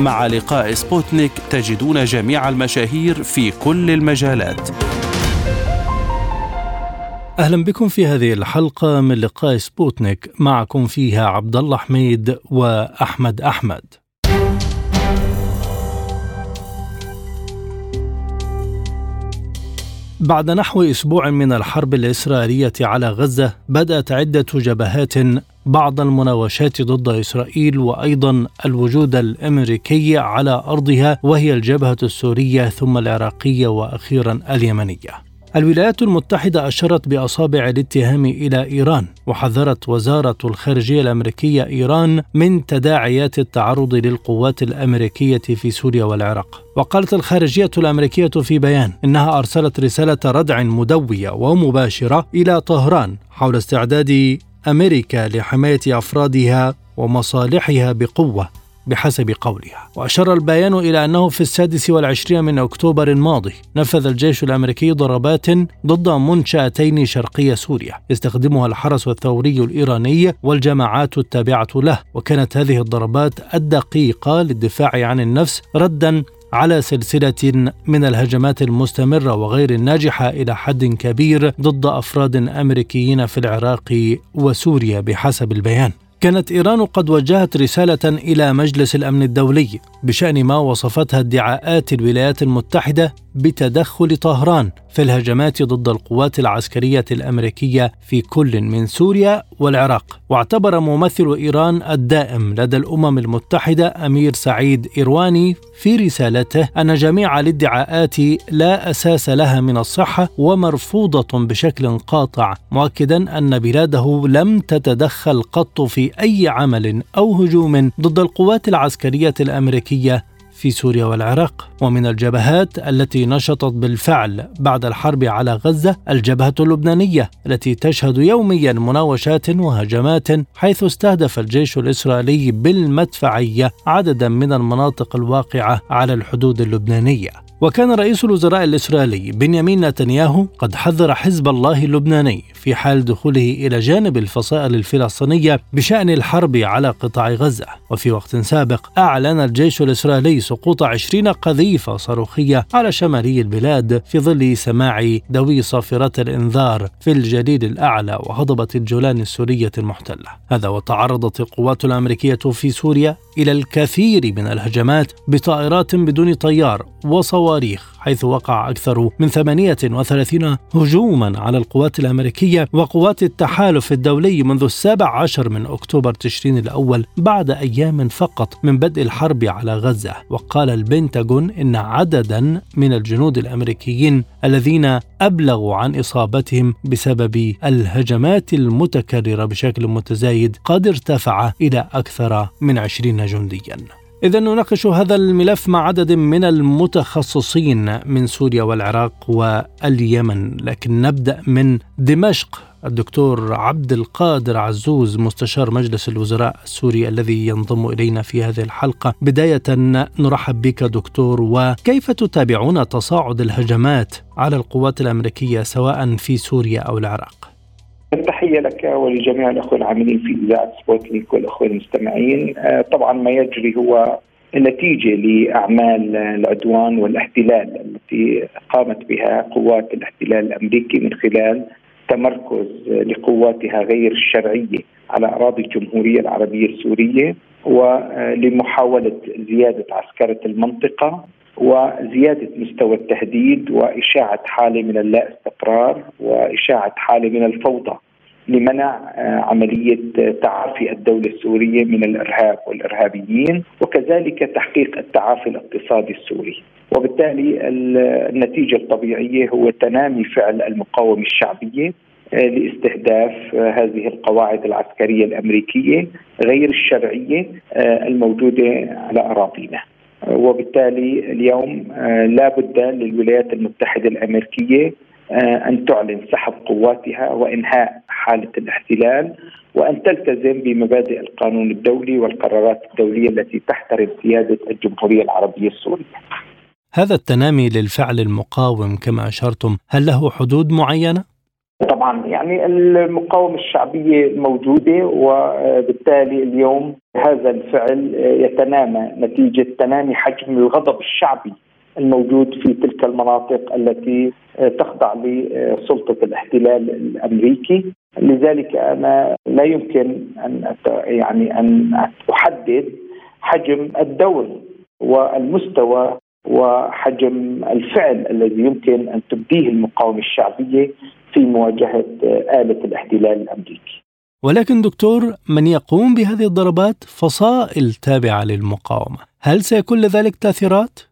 مع لقاء سبوتنيك تجدون جميع المشاهير في كل المجالات. أهلا بكم في هذه الحلقة من لقاء سبوتنيك معكم فيها عبد الله حميد وأحمد أحمد. بعد نحو أسبوع من الحرب الإسرائيلية على غزة بدأت عدة جبهات بعض المناوشات ضد إسرائيل وأيضا الوجود الأمريكي على أرضها وهي الجبهة السورية ثم العراقية وأخيرا اليمنية. الولايات المتحدة أشارت بأصابع الاتهام إلى إيران وحذرت وزارة الخارجية الأمريكية إيران من تداعيات التعرض للقوات الأمريكية في سوريا والعراق وقالت الخارجية الأمريكية في بيان إنها أرسلت رسالة ردع مدوية ومباشرة إلى طهران حول استعداد أمريكا لحماية أفرادها ومصالحها بقوة بحسب قولها. وأشار البيان إلى أنه في السادس والعشرين من أكتوبر الماضي نفذ الجيش الأمريكي ضربات ضد منشأتين شرقي سوريا يستخدمها الحرس الثوري الإيراني والجماعات التابعة له. وكانت هذه الضربات الدقيقة للدفاع عن النفس ردا على سلسلة من الهجمات المستمرة وغير الناجحة إلى حد كبير ضد أفراد أمريكيين في العراق وسوريا بحسب البيان. كانت إيران قد وجهت رسالة إلى مجلس الأمن الدولي بشأن ما وصفتها ادعاءات الولايات المتحدة بتدخل طهران في الهجمات ضد القوات العسكرية الأمريكية في كل من سوريا والعراق. واعتبر ممثل إيران الدائم لدى الأمم المتحدة أمير سعيد إيرواني في رسالته أن جميع الادعاءات لا أساس لها من الصحة ومرفوضة بشكل قاطع مؤكدا أن بلاده لم تتدخل قط في أي عمل أو هجوم ضد القوات العسكرية الأمريكية في سوريا والعراق. ومن الجبهات التي نشطت بالفعل بعد الحرب على غزة الجبهة اللبنانية التي تشهد يوميا مناوشات وهجمات حيث استهدف الجيش الإسرائيلي بالمدفعية عددا من المناطق الواقعة على الحدود اللبنانية. وكان رئيس الوزراء الإسرائيلي بنيامين نتنياهو قد حذر حزب الله اللبناني في حال دخوله إلى جانب الفصائل الفلسطينية بشأن الحرب على قطاع غزة. وفي وقت سابق أعلن الجيش الإسرائيلي سقوط عشرين قذيفة صاروخية على شمالي البلاد في ظل سماع دوي صافرة الإنذار في الجليل الأعلى وهضبة الجولان السورية المحتلة. هذا وتعرضت القوات الأمريكية في سوريا إلى الكثير من الهجمات بطائرات بدون طيار وصواريخ. حيث وقع أكثر من 38 هجوما على القوات الأمريكية وقوات التحالف الدولي منذ السابع عشر من أكتوبر تشرين الأول بعد أيام فقط من بدء الحرب على غزة. وقال البنتاغون إن عددا من الجنود الأمريكيين الذين أبلغوا عن إصابتهم بسبب الهجمات المتكررة بشكل متزايد قد ارتفع إلى أكثر من 20 جنديا. إذا نناقش هذا الملف مع عدد من المتخصصين من سوريا والعراق واليمن، لكن نبدأ من دمشق. الدكتور عبد القادر عزوز مستشار مجلس الوزراء السوري الذي ينضم إلينا في هذه الحلقة، بداية نرحب بك دكتور. وكيف تتابعون تصاعد الهجمات على القوات الأمريكية سواء في سوريا أو العراق؟ تحية لك ولجميع الأخوة العاملين في إذاعة سبوتنيك والأخوة المستمعين. آه، طبعا ما يجري هو نتيجة لأعمال العدوان والاحتلال التي قامت بها قوات الاحتلال الأمريكي من خلال تمركز لقواتها غير الشرعية على أراضي الجمهورية العربية السورية ولمحاولة زيادة عسكرة المنطقة وزيادة مستوى التهديد وإشاعة حالة من اللا استقرار وإشاعة حالة من الفوضى. لمنع آه، عملية تعافي الدولة السورية من الإرهاب والإرهابيين وكذلك تحقيق التعافي الاقتصادي السوري. وبالتالي النتيجة الطبيعية هو تنامي فعل المقاومة الشعبية آه، لاستهداف آه، هذه القواعد العسكرية الأمريكية غير الشرعية الموجودة على أراضينا. وبالتالي اليوم لا بد للولايات المتحدة الأمريكية أن تعلن سحب قواتها وإنهاء حالة الاحتلال وأن تلتزم بمبادئ القانون الدولي والقرارات الدولية التي تحترم سيادة الجمهورية العربية السورية هذا التنامي للفعل المقاوم كما أشرتم هل له حدود معينة؟ طبعا يعني المقاومة الشعبية موجودة وبالتالي اليوم هذا الفعل يتنامى نتيجة تنامي حجم الغضب الشعبي الموجود في تلك المناطق التي تخضع لسلطة الاحتلال الأمريكي لذلك أنا لا يمكن أن يعني أن أحدد حجم الدور والمستوى وحجم الفعل الذي يمكن أن تبديه المقاومة الشعبية في مواجهة آلة الاحتلال الأمريكي. ولكن دكتور من يقوم بهذه الضربات فصائل تابعة للمقاومة، هل سيكون لذلك تأثيرات؟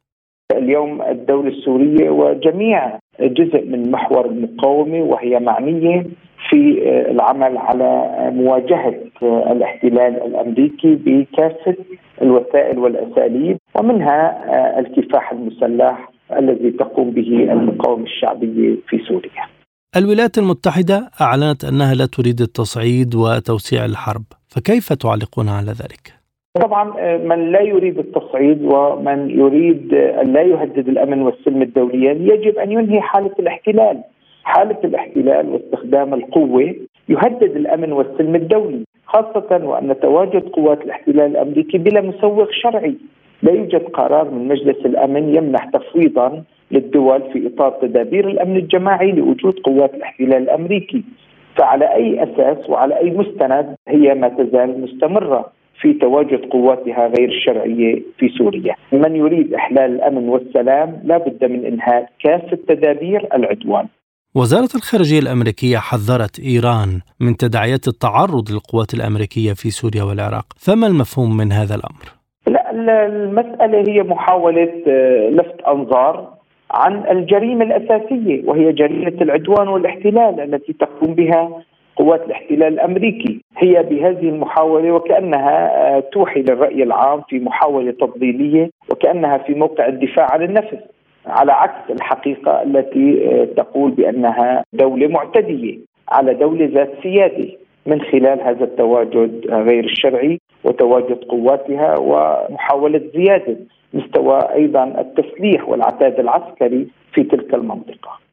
اليوم الدولة السورية وجميع جزء من محور المقاومه وهي معنية في العمل على مواجهة الاحتلال الأمريكي بكافة الوسائل والأساليب ومنها الكفاح المسلح الذي تقوم به المقاومه الشعبية في سوريا. الولايات المتحدة أعلنت أنها لا تريد التصعيد وتوسيع الحرب، فكيف تعلقون على ذلك؟ طبعا من لا يريد التصعيد ومن يريد ان لا يهدد الأمن والسلم الدوليين يجب أن ينهي حالة الاحتلال. حالة الاحتلال واستخدام القوة يهدد الأمن والسلم الدولي خاصة وأن تواجد قوات الاحتلال الأمريكي بلا مسوغ شرعي. لا يوجد قرار من مجلس الأمن يمنح تفويضا للدول في إطار تدابير الأمن الجماعي لوجود قوات الاحتلال الأمريكي. فعلى أي أساس وعلى أي مستند هي ما تزال مستمرة. في تواجد قواتها غير الشرعية في سوريا، من يريد إحلال الأمن والسلام لا بد من إنهاء كافة تدابير العدوان. وزارة الخارجية الأمريكية حذرت إيران من تداعيات التعرض للقوات الأمريكية في سوريا والعراق فما المفهوم من هذا الأمر؟ لا المسألة هي محاولة لفت أنظار عن الجريمة الأساسية وهي جريمة العدوان والاحتلال التي تقوم بها قوات الاحتلال الأمريكي هي بهذه المحاولة وكأنها توحي للرأي العام في محاولة تضليليه وكأنها في موقع الدفاع عن النفس على عكس الحقيقة التي تقول بأنها دولة معتدية على دولة ذات سيادة من خلال هذا التواجد غير الشرعي وتواجد قواتها ومحاولة زيادة مستوى أيضا التسليح والعتاد العسكري في تلك المنطقة.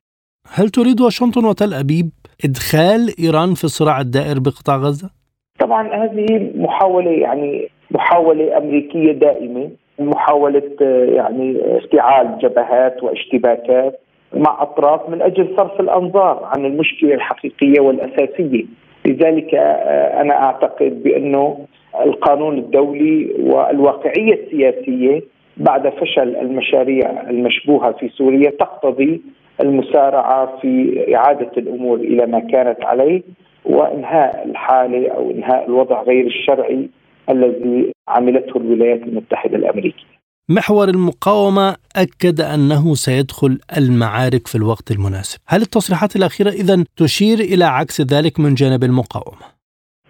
هل تريد واشنطن وتل أبيب إدخال إيران في الصراع الدائر بقطاع غزة؟ طبعا هذه محاولة يعني محاولة أمريكية دائمة محاولة يعني افتعال جبهات واشتباكات مع أطراف من أجل صرف الأنظار عن المشكلة الحقيقية والأساسية لذلك أنا أعتقد بأنه القانون الدولي والواقعية السياسية بعد فشل المشاريع المشبوهة في سوريا تقتضي المسارعة في إعادة الأمور إلى ما كانت عليه وإنهاء الحالة أو إنهاء الوضع غير الشرعي الذي عملته الولايات المتحدة الأمريكية. محور المقاومة أكد أنه سيدخل المعارك في الوقت المناسب، هل التصريحات الأخيرة اذا تشير إلى عكس ذلك من جانب المقاومة؟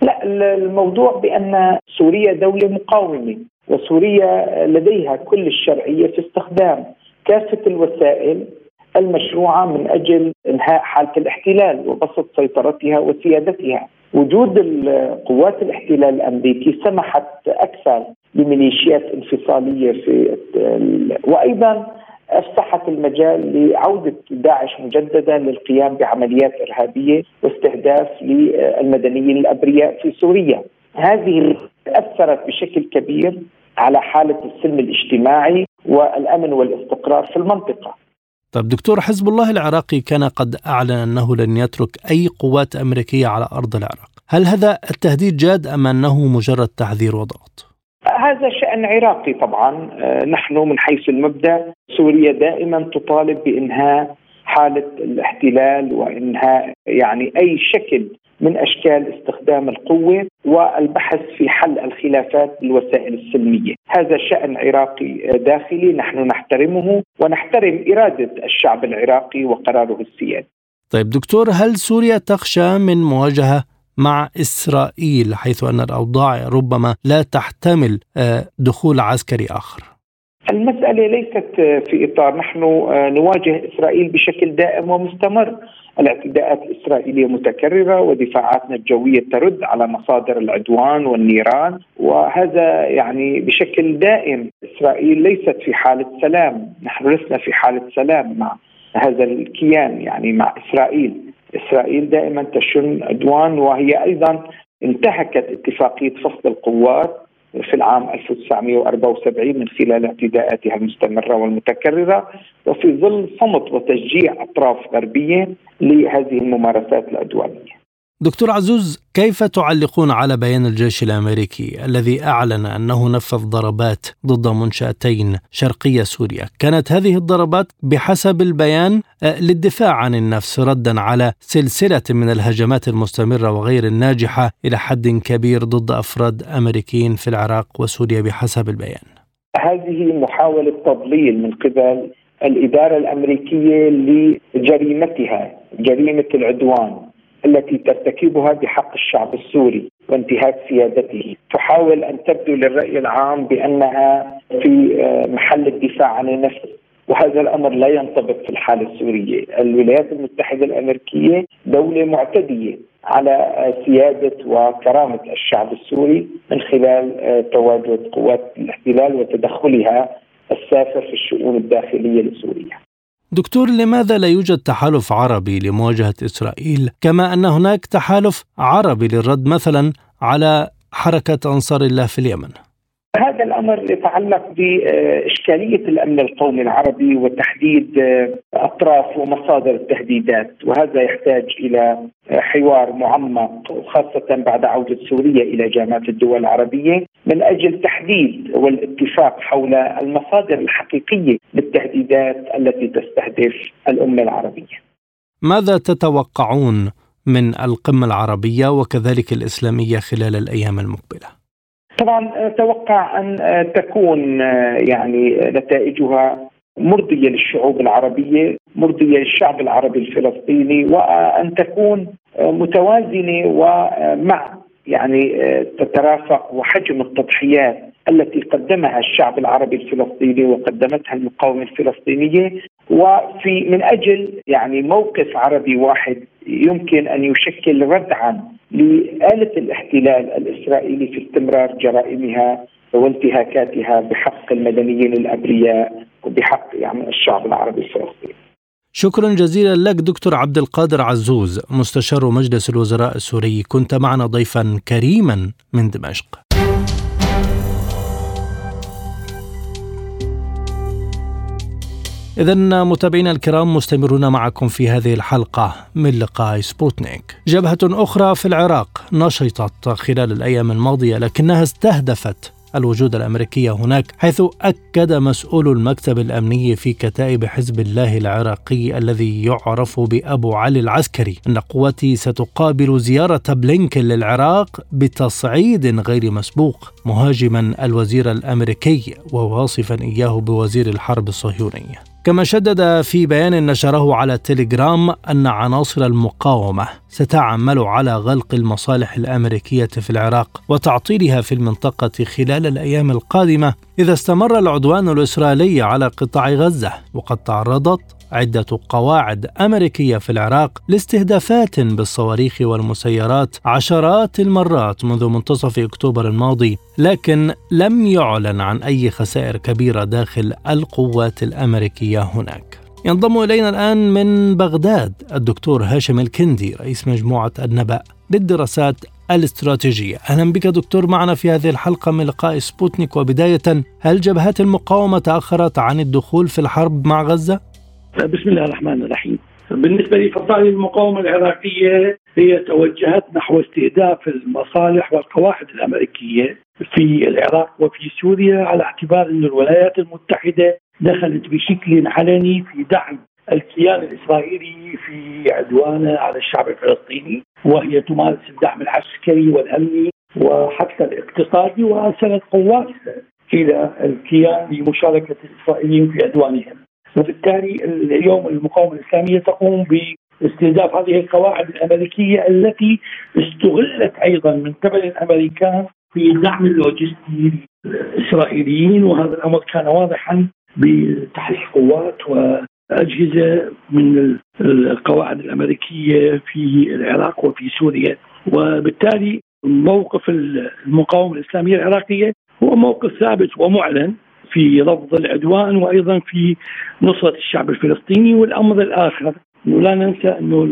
لا الموضوع بأن سوريا دولة مقاومة وسوريا لديها كل الشرعية في استخدام كافة الوسائل المشروعة من أجل إنهاء حالة الاحتلال وبسط سيطرتها وسيادتها. وجود قوات الاحتلال الأمريكي سمحت أكثر لميليشيات انفصالية في وأيضا أفسحت المجال لعودة داعش مجددا للقيام بعمليات إرهابية واستهداف للمدنيين الأبرياء في سوريا. هذه أثرت بشكل كبير على حالة السلم الاجتماعي والأمن والاستقرار في المنطقة. طيب دكتور حزب الله العراقي كان قد أعلن أنه لن يترك أي قوات أمريكية على أرض العراق، هل هذا التهديد جاد أم أنه مجرد تحذير وضغط؟ هذا شأن عراقي طبعا نحن من حيث المبدأ سوريا دائما تطالب بإنهاء حالة الاحتلال وإنهاء يعني أي شكل من أشكال استخدام القوة والبحث في حل الخلافات بالوسائل السلمية، هذا شأن عراقي داخلي نحن نحترمه ونحترم إرادة الشعب العراقي وقراره السيادي. طيب دكتور هل سوريا تخشى من مواجهة مع إسرائيل حيث أن الأوضاع ربما لا تحتمل دخول عسكري آخر؟ المسألة ليست في إطار نحن نواجه إسرائيل بشكل دائم ومستمر الاعتداءات الإسرائيلية متكررة ودفاعاتنا الجوية ترد على مصادر العدوان والنيران وهذا يعني بشكل دائم إسرائيل ليست في حالة سلام. نحن لسنا في حالة سلام مع هذا الكيان يعني مع إسرائيل. إسرائيل دائما تشن عدوان وهي أيضا انتهكت اتفاقية فصل القوات في العام 1974 من خلال اعتداءاتها المستمرة والمتكررة وفي ظل صمت وتشجيع أطراف غربية لهذه الممارسات العدوانية. دكتور عزوز كيف تعلقون على بيان الجيش الأمريكي الذي أعلن أنه نفذ ضربات ضد منشأتين شرقي سوريا؟ كانت هذه الضربات بحسب البيان آه، للدفاع عن النفس ردا على سلسلة من الهجمات المستمرة وغير الناجحة إلى حد كبير ضد أفراد أمريكيين في العراق وسوريا بحسب البيان. هذه محاولة تضليل من قبل الإدارة الأمريكية لجريمتها جريمة العدوان التي ترتكبها بحق الشعب السوري وانتهاك سيادته تحاول أن تبدو للرأي العام بأنها في آه، محل الدفاع عن النفس وهذا الأمر لا ينطبق في الحالة السورية، الولايات المتحدة الأمريكية دولة معتدية على سيادة وكرامة الشعب السوري من خلال آه، تواجد قوات الاحتلال وتدخلها السافر في الشؤون الداخلية لسوريا. دكتور لماذا لا يوجد تحالف عربي لمواجهة إسرائيل كما أن هناك تحالف عربي للرد مثلا على حركة أنصار الله في اليمن؟ هذا الأمر يتعلق بإشكالية الأمن القومي العربي وتحديد أطراف ومصادر التهديدات وهذا يحتاج إلى حوار معمق وخاصة بعد عودة سوريا إلى جامعة الدول العربية من أجل تحديد والاتفاق حول المصادر الحقيقية للتهديدات التي تستهدف الأمة العربية. ماذا تتوقعون من القمة العربية وكذلك الإسلامية خلال الأيام المقبلة؟ طبعا أتوقع أن تكون يعني نتائجها مرضية للشعوب العربية، مرضية للشعب العربي الفلسطيني وأن تكون متوازنة ومع يعني تترافق وحجم التضحيات التي قدمها الشعب العربي الفلسطيني وقدمتها المقاومه الفلسطينية. وفي من أجل يعني موقف عربي واحد يمكن أن يشكل ردعا لآلة الاحتلال الإسرائيلي في استمرار جرائمها وانتهاكاتها بحق المدنيين الأبرياء وبحق يعني الشعب العربي الفلسطيني. شكرا جزيلا لك دكتور عبد القادر عزوز مستشار مجلس الوزراء السوري كنت معنا ضيفا كريما من دمشق إذا متابعينا الكرام مستمرون معكم في هذه الحلقة من لقاء سبوتنيك. جبهة أخرى في العراق نشطت خلال الأيام الماضية لكنها استهدفت الوجود الامريكي هناك حيث أكد مسؤول المكتب الأمني في كتائب حزب الله العراقي الذي يعرف بأبو علي العسكري أن قوتي ستقابل زيارة بلينكن للعراق بتصعيد غير مسبوق. مهاجما الوزير الأمريكي وواصفا إياه بوزير الحرب الصهيونية. كما شدد في بيان نشره على تيليجرام أن عناصر المقاومة ستعمل على غلق المصالح الأمريكية في العراق وتعطيلها في المنطقة خلال الأيام القادمة إذا استمر العدوان الإسرائيلي على قطاع غزة وقد تعرضت عدة قواعد أمريكية في العراق لاستهدافات بالصواريخ والمسيرات عشرات المرات منذ منتصف أكتوبر الماضي لكن لم يعلن عن أي خسائر كبيرة داخل القوات الأمريكية هناك. ينضم إلينا الآن من بغداد الدكتور هاشم الكندي رئيس مجموعة النبأ للدراسات الاستراتيجية. أهلا بك دكتور معنا في هذه الحلقة من لقاء سبوتنيك. وبداية هل جبهات المقاومة تأخرت عن الدخول في الحرب مع غزة؟ بسم الله الرحمن الرحيم. بالنسبة لفصائل المقاومة العراقية هي توجهت نحو استهداف المصالح والقواعد الأمريكية في العراق وفي سوريا على اعتبار أن الولايات المتحدة دخلت بشكل علني في دعم الكيان الإسرائيلي في عدوانه على الشعب الفلسطيني وهي تمارس الدعم العسكري والأمني وحتى الاقتصادي وأرسلت قوات إلى الكيان لمشاركة الإسرائيليين في عدوانهم. وبالتالي اليوم المقاومة الإسلامية تقوم باستهداف هذه القواعد الأمريكية التي استغلت أيضا من قبل الأمريكان في الدعم اللوجستي الإسرائيليين وهذا الأمر كان واضحا بتحريك قوات وأجهزة من القواعد الأمريكية في العراق وفي سوريا. وبالتالي موقف المقاومة الإسلامية العراقية هو موقف ثابت ومعلن. في رفض العدوان وأيضا في نصرة الشعب الفلسطيني والأمر الآخر. إنه لا ننسى إنه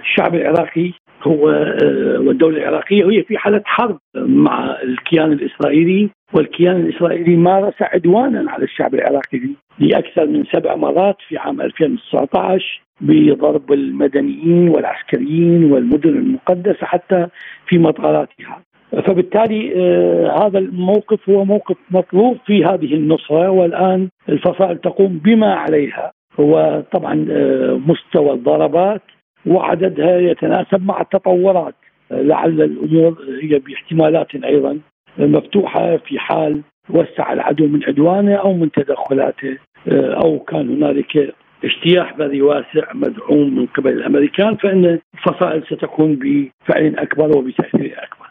الشعب العراقي هو آه، والدولة العراقية هي في حالة حرب مع الكيان الإسرائيلي والكيان الإسرائيلي مارس عدوانا على الشعب العراقي لأكثر من سبع مرات في عام 2019 بضرب المدنيين والعسكريين والمدن المقدسة حتى في مطاراتها. فبالتالي آه هذا الموقف هو موقف مطلوب في هذه النصرة والآن الفصائل تقوم بما عليها. هو طبعا آه مستوى الضربات وعددها يتناسب مع التطورات. آه لعل الأمور هي باحتمالات أيضا مفتوحة في حال وسع العدو من عدوانه أو من تدخلاته. أو كان هنالك اجتياح بري واسع مدعوم من قبل الأمريكان فإن الفصائل ستكون بفعل أكبر وبتأثير أكبر.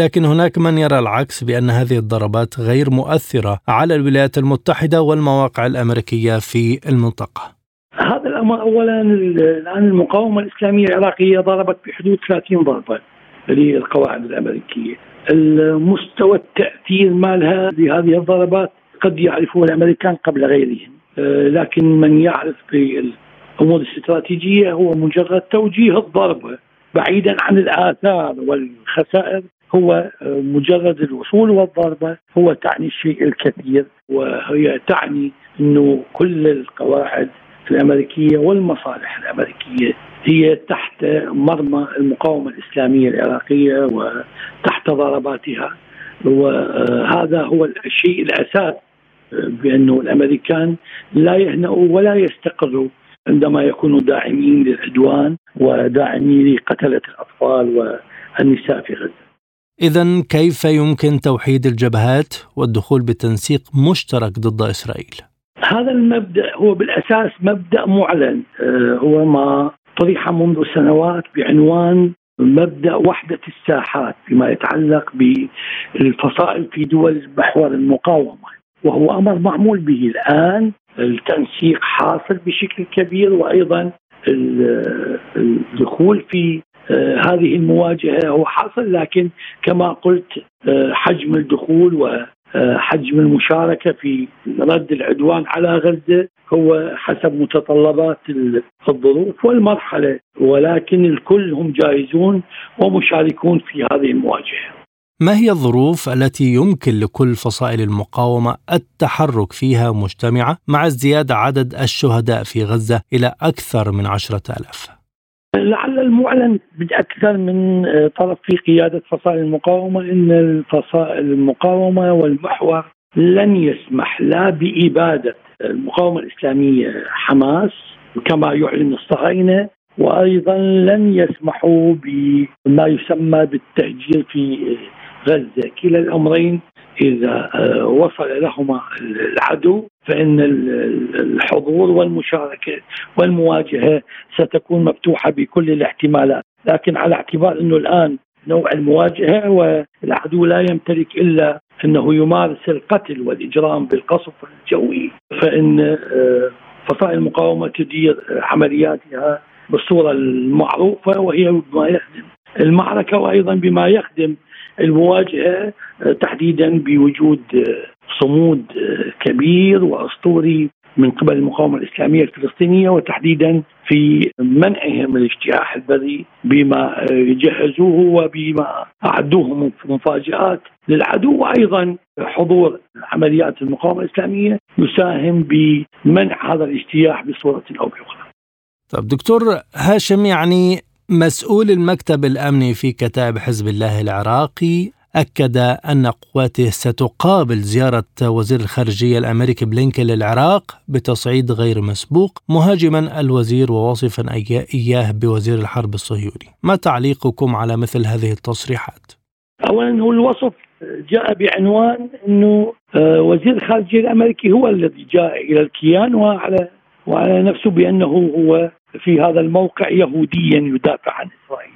لكن هناك من يرى العكس بأن هذه الضربات غير مؤثرة على الولايات المتحدة والمواقع الأمريكية في المنطقة. هذا الأمر اولا الآن المقاومة الإسلامية العراقية ضربت بحدود 30 ضربه للقواعد الأمريكية. المستوى التأثير مالها لهذه الضربات قد يعرفه الأمريكان قبل غيرهم آه، لكن من يعرف بالأمور الاستراتيجية هو مجرد توجيه الضربة بعيدا عن الآثار والخسائر هو آه، مجرد الوصول والضربة هو تعني الشيء الكثير وهي تعني إنه كل القواعد الأمريكية والمصالح الأمريكية هي تحت مرمى المقاومة الإسلامية العراقية وتحت ضرباتها وهذا هو الشيء الأساس بأنه الأمريكان لا يهنأوا ولا يستقروا عندما يكونوا داعمين للعدوان وداعمين لقتلة الأطفال والنساء في غزة. اذا كيف يمكن توحيد الجبهات والدخول بتنسيق مشترك ضد إسرائيل؟ هذا المبدأ هو بالأساس مبدأ معلن آه، هو ما طرح منذ سنوات بعنوان مبدأ وحدة الساحات فيما يتعلق بالفصائل في دول محور المقاومة وهو أمر معمول به الآن التنسيق حاصل بشكل كبير وأيضا الدخول في آه، هذه المواجهة هو حاصل لكن كما قلت آه، حجم الدخول وحجم المشاركة في رد العدوان على غزة هو حسب متطلبات الظروف والمرحلة ولكن الكل هم جاهزون ومشاركون في هذه المواجهة. ما هي الظروف التي يمكن لكل فصائل المقاومة التحرك فيها مجتمعة مع ازدياد عدد الشهداء في غزة إلى أكثر من عشرة آلاف؟ لعل المعلن باكثر من طرف في قيادة فصائل المقاومة إن الفصائل المقاومة والمحور لن يسمح لا بإبادة المقاومة الإسلامية حماس كما يعلن الصهاينة وأيضا لن يسمحوا بما يسمى بالتهجير في غزة، كلا الأمرين إذا آه، وصل لهما العدو فإن الحضور والمشاركة والمواجهة ستكون مفتوحة بكل الاحتمالات، لكن على اعتبار إنه الآن نوع المواجهة والعدو لا يمتلك إلا أنه يمارس القتل والإجرام بالقصف الجوي فإن آه، فصائل المقاومة تدير عملياتها بالصورة المعروفة وهي بما يخدم المعركة وأيضا بما يخدم المواجهة تحديدا بوجود صمود كبير وأسطوري من قبل المقاومة الإسلامية الفلسطينية وتحديدا في منعهم الاجتياح البري بما جهزوه وبما أعدوه من مفاجآت للعدو وأيضا حضور عمليات المقاومة الإسلامية يساهم بمنع هذا الاجتياح بصورة أو بأخرى. طيب دكتور هاشم يعني مسؤول المكتب الأمني في كتائب حزب الله العراقي أكد أن قواته ستقابل زيارة وزير الخارجية الأمريكي بلينكن للعراق بتصعيد غير مسبوق مهاجما الوزير وواصفا إياه بوزير الحرب الصهيوني. ما تعليقكم على مثل هذه التصريحات؟ اولا هو الوصف جاء بعنوان إنه آه، وزير الخارجية الأمريكي هو الذي جاء إلى الكيان وعلى وعلى نفسه بأنه هو في هذا الموقع يهوديا يدافع عن إسرائيل.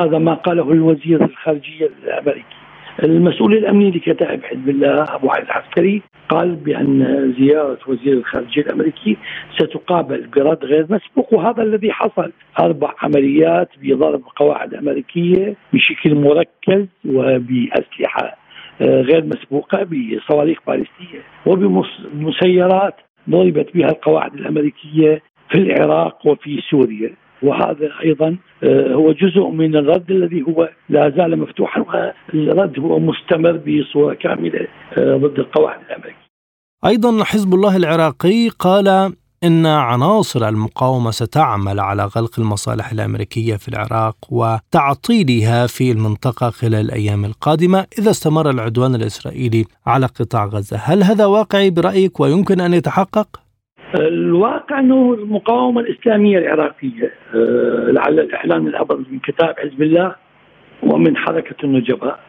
هذا ما قاله الوزير الخارجية الأمريكي. المسؤول الأمني لكتائب حزب الله أبو علي العسكري قال بأن زيارة وزير الخارجية الأمريكي ستقابل برد غير مسبوق وهذا الذي حصل. أربع عمليات بضرب قواعد أمريكية بشكل مركز وبأسلحة آه، غير مسبوقة بصواريخ باليستيه وبمسيرات ضربت بها القواعد الأمريكية في العراق وفي سوريا وهذا أيضا آه، هو جزء من الرد الذي هو لا زال مفتوحا والرد هو مستمر بصورة كاملة آه، ضد القواعد الأمريكية. أيضا حزب الله العراقي قال إن عناصر المقاومة ستعمل على غلق المصالح الأمريكية في العراق وتعطيلها في المنطقة خلال الأيام القادمة إذا استمر العدوان الإسرائيلي على قطاع غزة، هل هذا واقعي برأيك ويمكن أن يتحقق؟ الواقع أنه المقاومة الإسلامية العراقية آه، لعل الإعلان الأبرز من كتاب حزب الله ومن حركة النجباء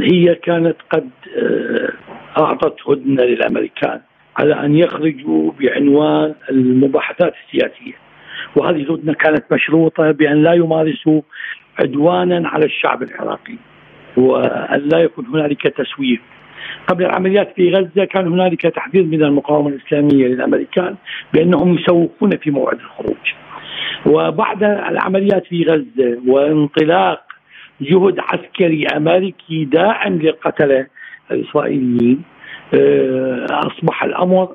هي كانت قد آه، أعطت هدنة للأمريكان على أن يخرجوا بعنوان المباحثات السياسية وهذه الهدنه كانت مشروطة بأن لا يمارسوا عدوانا على الشعب العراقي وأن لا يكون هنالك تسويف قبل العمليات في غزة كان هنالك تحذير من المقاومة الإسلامية للأمريكان بأنهم يسوقون في موعد الخروج. وبعد العمليات في غزة وانطلاق جهد عسكري أمريكي داعم للقتله الإسرائيليين أصبح الأمر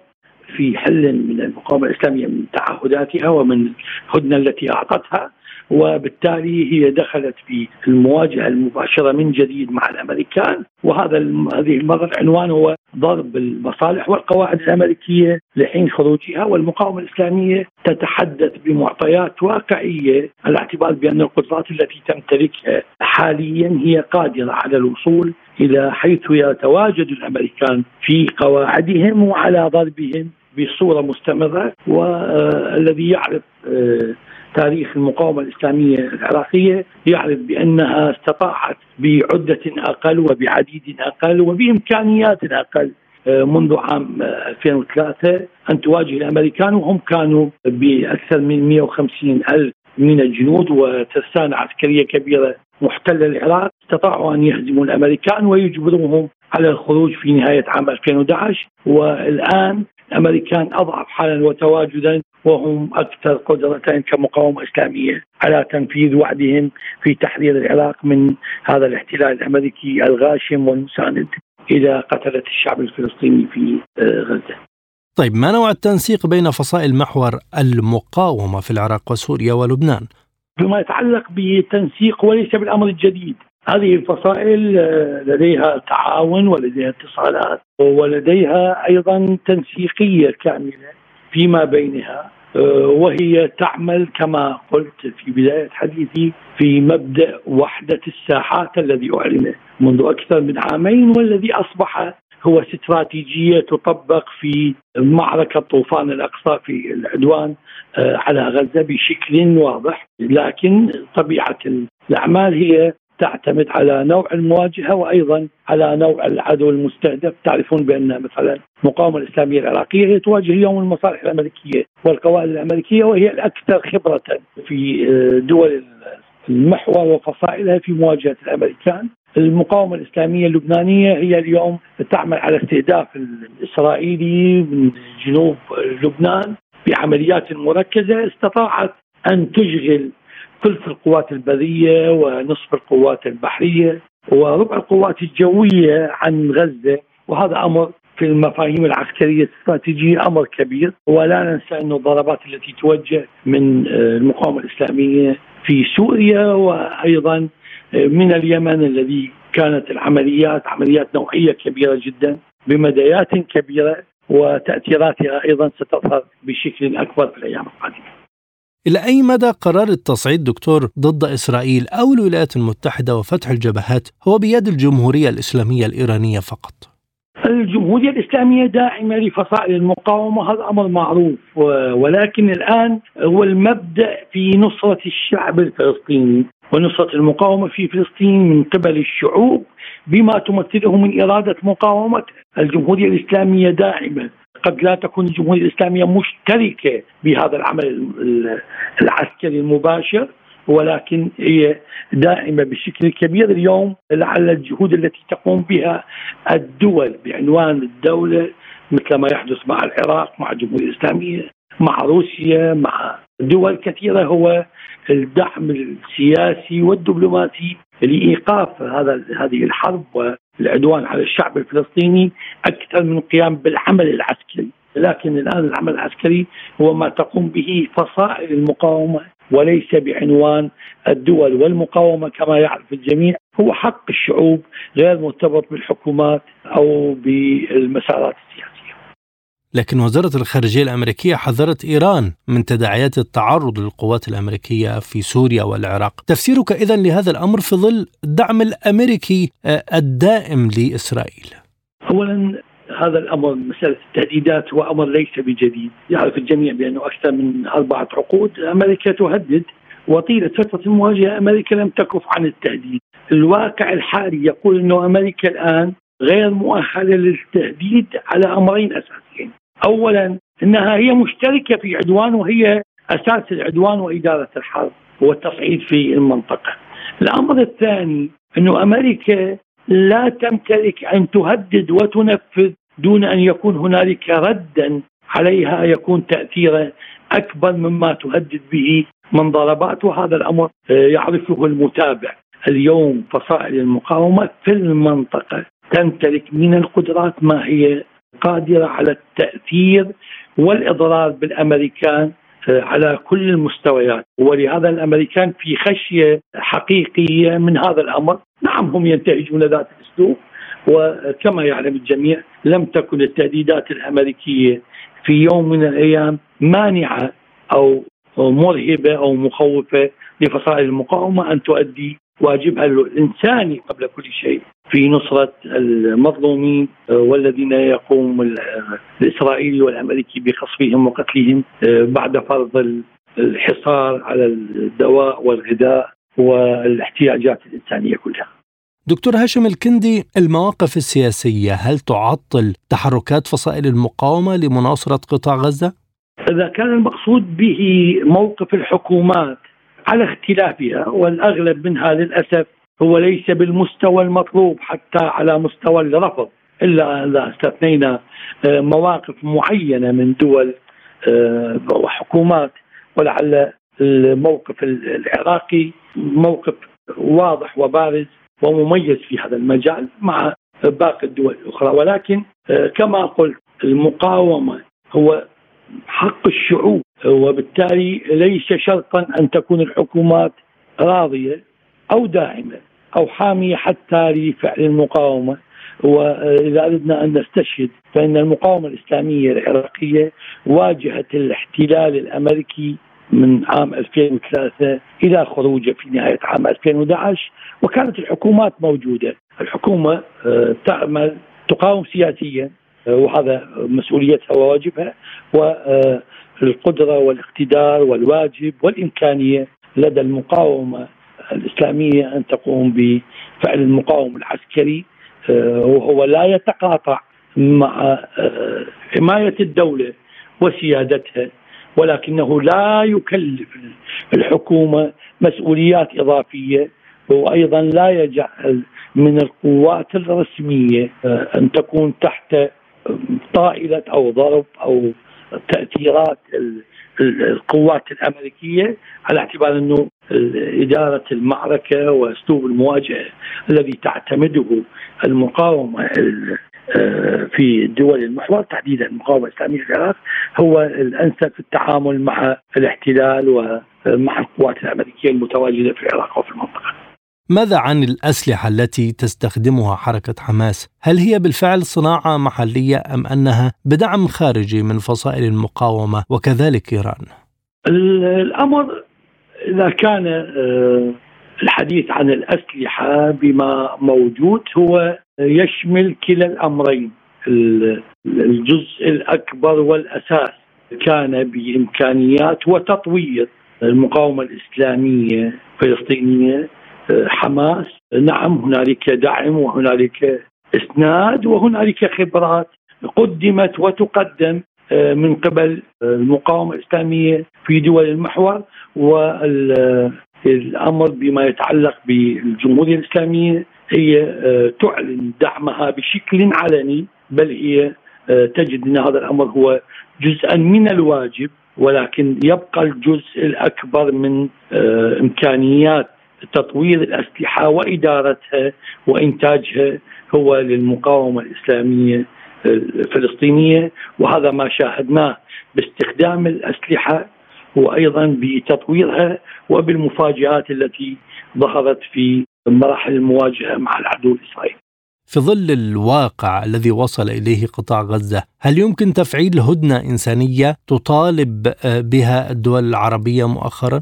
في حل من المقاومة الإسلامية من تعهداتها ومن الهدنة التي أعطتها وبالتالي هي دخلت في المواجهة المباشرة من جديد مع الأمريكان. وهذا هذه المرة العنوان هو ضرب المصالح والقواعد الأمريكية لحين خروجها والمقاومة الإسلامية تتحدث بمعطيات واقعية. على اعتبار بأن القدرات التي تمتلكها حاليا هي قادرة على الوصول إلى حيث يتواجد الأمريكان في قواعدهم وعلى ضربهم بصورة مستمرة والذي يعرف آه، تاريخ المقاومة الإسلامية العراقية يعرف بأنها استطاعت بعدة أقل وبعديد أقل وبإمكانيات أقل آه، منذ عام 2003 آه، أن تواجه الأمريكان وهم كانوا بأكثر من 150 ألف من الجنود وترسانة عسكرية كبيرة محتلة العراق استطاعوا أن يهزموا الأمريكان ويجبروهم على الخروج في نهاية عام 2011 والآن الأمريكان أضعف حالا وتواجدا وهم أكثر قدرة كمقاومة إسلامية على تنفيذ وعدهم في تحرير العراق من هذا الاحتلال الأمريكي الغاشم والمساند إلى قتلة الشعب الفلسطيني في آه، غزة طيب ما نوع التنسيق بين فصائل محور المقاومة في العراق وسوريا ولبنان؟ بما يتعلق بالتنسيق وليس بالأمر الجديد. هذه الفصائل آه، لديها تعاون ولديها اتصالات ولديها أيضا تنسيقية كاملة فيما بينها آه، وهي تعمل كما قلت في بداية حديثي في مبدأ وحدة الساحات الذي اعلن منذ أكثر من عامين والذي أصبح هو استراتيجية تطبق في معركة طوفان الأقصى في العدوان آه، على غزة بشكل واضح لكن طبيعة الأعمال هي تعتمد على نوع المواجهة وأيضا على نوع العدو المستهدف، تعرفون بأن مثلا المقاومه الإسلامية العراقية هي تواجه اليوم المصالح الأمريكية والقوائد الأمريكية وهي الاكثر خبرة في آه، دول المحور وفصائلها في مواجهة الأمريكان. المقاومة الإسلامية اللبنانية هي اليوم تعمل على استهداف الإسرائيلي من جنوب لبنان بعمليات مركزة استطاعت أن تشغل ثلث القوات البرية ونصف القوات البحرية وربع القوات الجوية عن غزة. وهذا أمر في المفاهيم العسكرية الاستراتيجية أمر كبير. ولا ننسى انه الضربات التي توجه من آه، المقاومة الإسلامية في سوريا وأيضا آه، من اليمن الذي كانت العمليات عمليات نوعية كبيرة جدا بمدايات كبيرة وتاثيراتها أيضا ستظهر بشكل أكبر في الأيام القادمة. إلى أي مدى قرار التصعيد دكتور ضد إسرائيل أو الولايات المتحدة وفتح الجبهات هو بيد الجمهورية الإسلامية الإيرانية فقط؟ الجمهورية الإسلامية داعمة لفصائل المقاومة هذا أمر معروف ولكن الآن هو المبدأ في نصرة الشعب الفلسطيني ونصرة المقاومة في فلسطين من قبل الشعوب بما تمثله من إرادة مقاومة الجمهورية الإسلامية داعمة. قد لا تكون الجمهورية الإسلامية مشتركة بهذا العمل العسكري المباشر ولكن هي دائمه بشكل كبير اليوم لعل الجهود التي تقوم بها الدول بعنوان الدولة مثل ما يحدث مع العراق مع الجمهورية الإسلامية مع روسيا مع دول كثيرة هو الدعم السياسي والدبلوماسي لإيقاف هذا هذه الحرب والعدوان على الشعب الفلسطيني أكثر من القيام بالعمل العسكري، لكن الآن العمل العسكري هو ما تقوم به فصائل المقاومة وليس بعنوان الدول والمقاومة كما يعرف الجميع هو حق الشعوب غير مرتبط بالحكومات أو بالمسارات. لكن وزارة الخارجية الأمريكية حذرت إيران من تداعيات التعرض للقوات الأمريكية في سوريا والعراق. تفسيرك إذا لهذا الأمر في ظل الدعم الأمريكي آه، الدائم لإسرائيل. أولا هذا الأمر مسألة التهديدات هو أمر ليس بجديد، يعرف الجميع بأنه أكثر من أربعة عقود أمريكا تهدد وطيلة فترة المواجهة أمريكا لم تكف عن التهديد، الواقع الحالي يقول أنه أمريكا الآن غير مؤهلة للتهديد على أمرين أساسيين، اولا إنها هي مشتركة في عدوان وهي أساس العدوان وإدارة الحرب والتصعيد في المنطقة. الأمر الثاني إنه أمريكا لا تمتلك أن تهدد وتنفذ دون أن يكون هنالك ردا عليها يكون تاثيره أكبر مما تهدد به من ضربات وهذا الأمر يعرفه المتابع. اليوم فصائل المقاومة في المنطقة تمتلك من القدرات ما هي قادرة على التأثير والإضرار بالأمريكان آه، على كل المستويات. ولهذا الأمريكان في خشية حقيقية من هذا الأمر. نعم هم ينتهجون ذات الأسلوب. وكما يعلم الجميع لم تكن التهديدات الأمريكية في يوم من الأيام مانعة أو مرهبة أو مخوفة لفصائل المقاومة أن تؤدي واجبها الانساني قبل كل شيء في نصرة المظلومين آه، والذين يقوم الإسرائيلي والأمريكي بقصفهم وقتلهم آه، بعد فرض الحصار على الدواء والغذاء والاحتياجات الإنسانية كلها دكتور هاشم الكندي المواقف السياسية هل تعطل تحركات فصائل المقاومة لمناصرة قطاع غزة؟ إذا كان المقصود به موقف الحكومات على اختلافها والأغلب منها للأسف هو ليس بالمستوى المطلوب حتى على مستوى الرفض إلا إذا استثنينا آه، مواقف معينة من دول آه، وحكومات ولعل الموقف العراقي موقف واضح وبارز ومميز في هذا المجال مع باقي الدول الأخرى. ولكن آه، كما قلت المقاومة هو حق الشعوب. وبالتالي ليس شرطا أن تكون الحكومات راضية أو داعمة أو حامية حتى لفعل المقاومة. وإذا أردنا أن نستشهد فإن المقاومة الإسلامية العراقية واجهت الاحتلال الأمريكي من عام 2003 إلى خروجه في نهاية عام 2011 وكانت الحكومات موجودة، الحكومة آه، تعمل تقاوم سياسيا. وهذا مسؤوليتها وواجبها والقدرة والاقتدار والواجب والإمكانية لدى المقاومة الإسلامية أن تقوم بفعل المقاومة العسكري آه، وهو لا يتقاطع مع آه، حماية الدولة وسيادتها ولكنه لا يكلف الحكومة مسؤوليات إضافية وأيضا لا يجعل من القوات الرسمية آه، أن تكون تحت طائلة أو ضرب أو تأثيرات القوات الأمريكية على اعتبار أنه إدارة المعركة وأسلوب المواجهة الذي تعتمده المقاومة آه، في دول المحور تحديدا المقاومة الإسلامية في العراق هو الأنسب في التعامل مع الاحتلال ومع القوات الأمريكية المتواجدة في العراق وفي المنطقة. ماذا عن الأسلحة التي تستخدمها حركة حماس؟ هل هي بالفعل صناعة محلية أم أنها بدعم خارجي من فصائل المقاومة وكذلك إيران؟ الأمر إذا كان آه، الحديث عن الأسلحة بما موجود هو يشمل كلا الأمرين الجزء الأكبر والأساس كان بإمكانيات وتطوير المقاومة الإسلامية الفلسطينية حماس. نعم هنالك دعم وهنالك إسناد وهنالك خبرات قدمت وتقدم آه، من قبل المقاومة الإسلامية في دول المحور الأمر بما يتعلق بالجمهورية الإسلامية هي آه، تعلن دعمها بشكل علني بل هي آه، تجد إن هذا الأمر هو جزءا من الواجب ولكن يبقى الجزء الأكبر من آه، إمكانيات تطوير الأسلحة وإدارتها وإنتاجها هو للمقاومة الإسلامية الفلسطينية وهذا ما شاهدناه باستخدام الأسلحة وأيضا بتطويرها وبالمفاجآت التي ظهرت في مراحل المواجهة مع العدو الإسرائيلي. في ظل الواقع الذي وصل إليه قطاع غزة، هل يمكن تفعيل هدنة إنسانية تطالب بها الدول العربية مؤخرا؟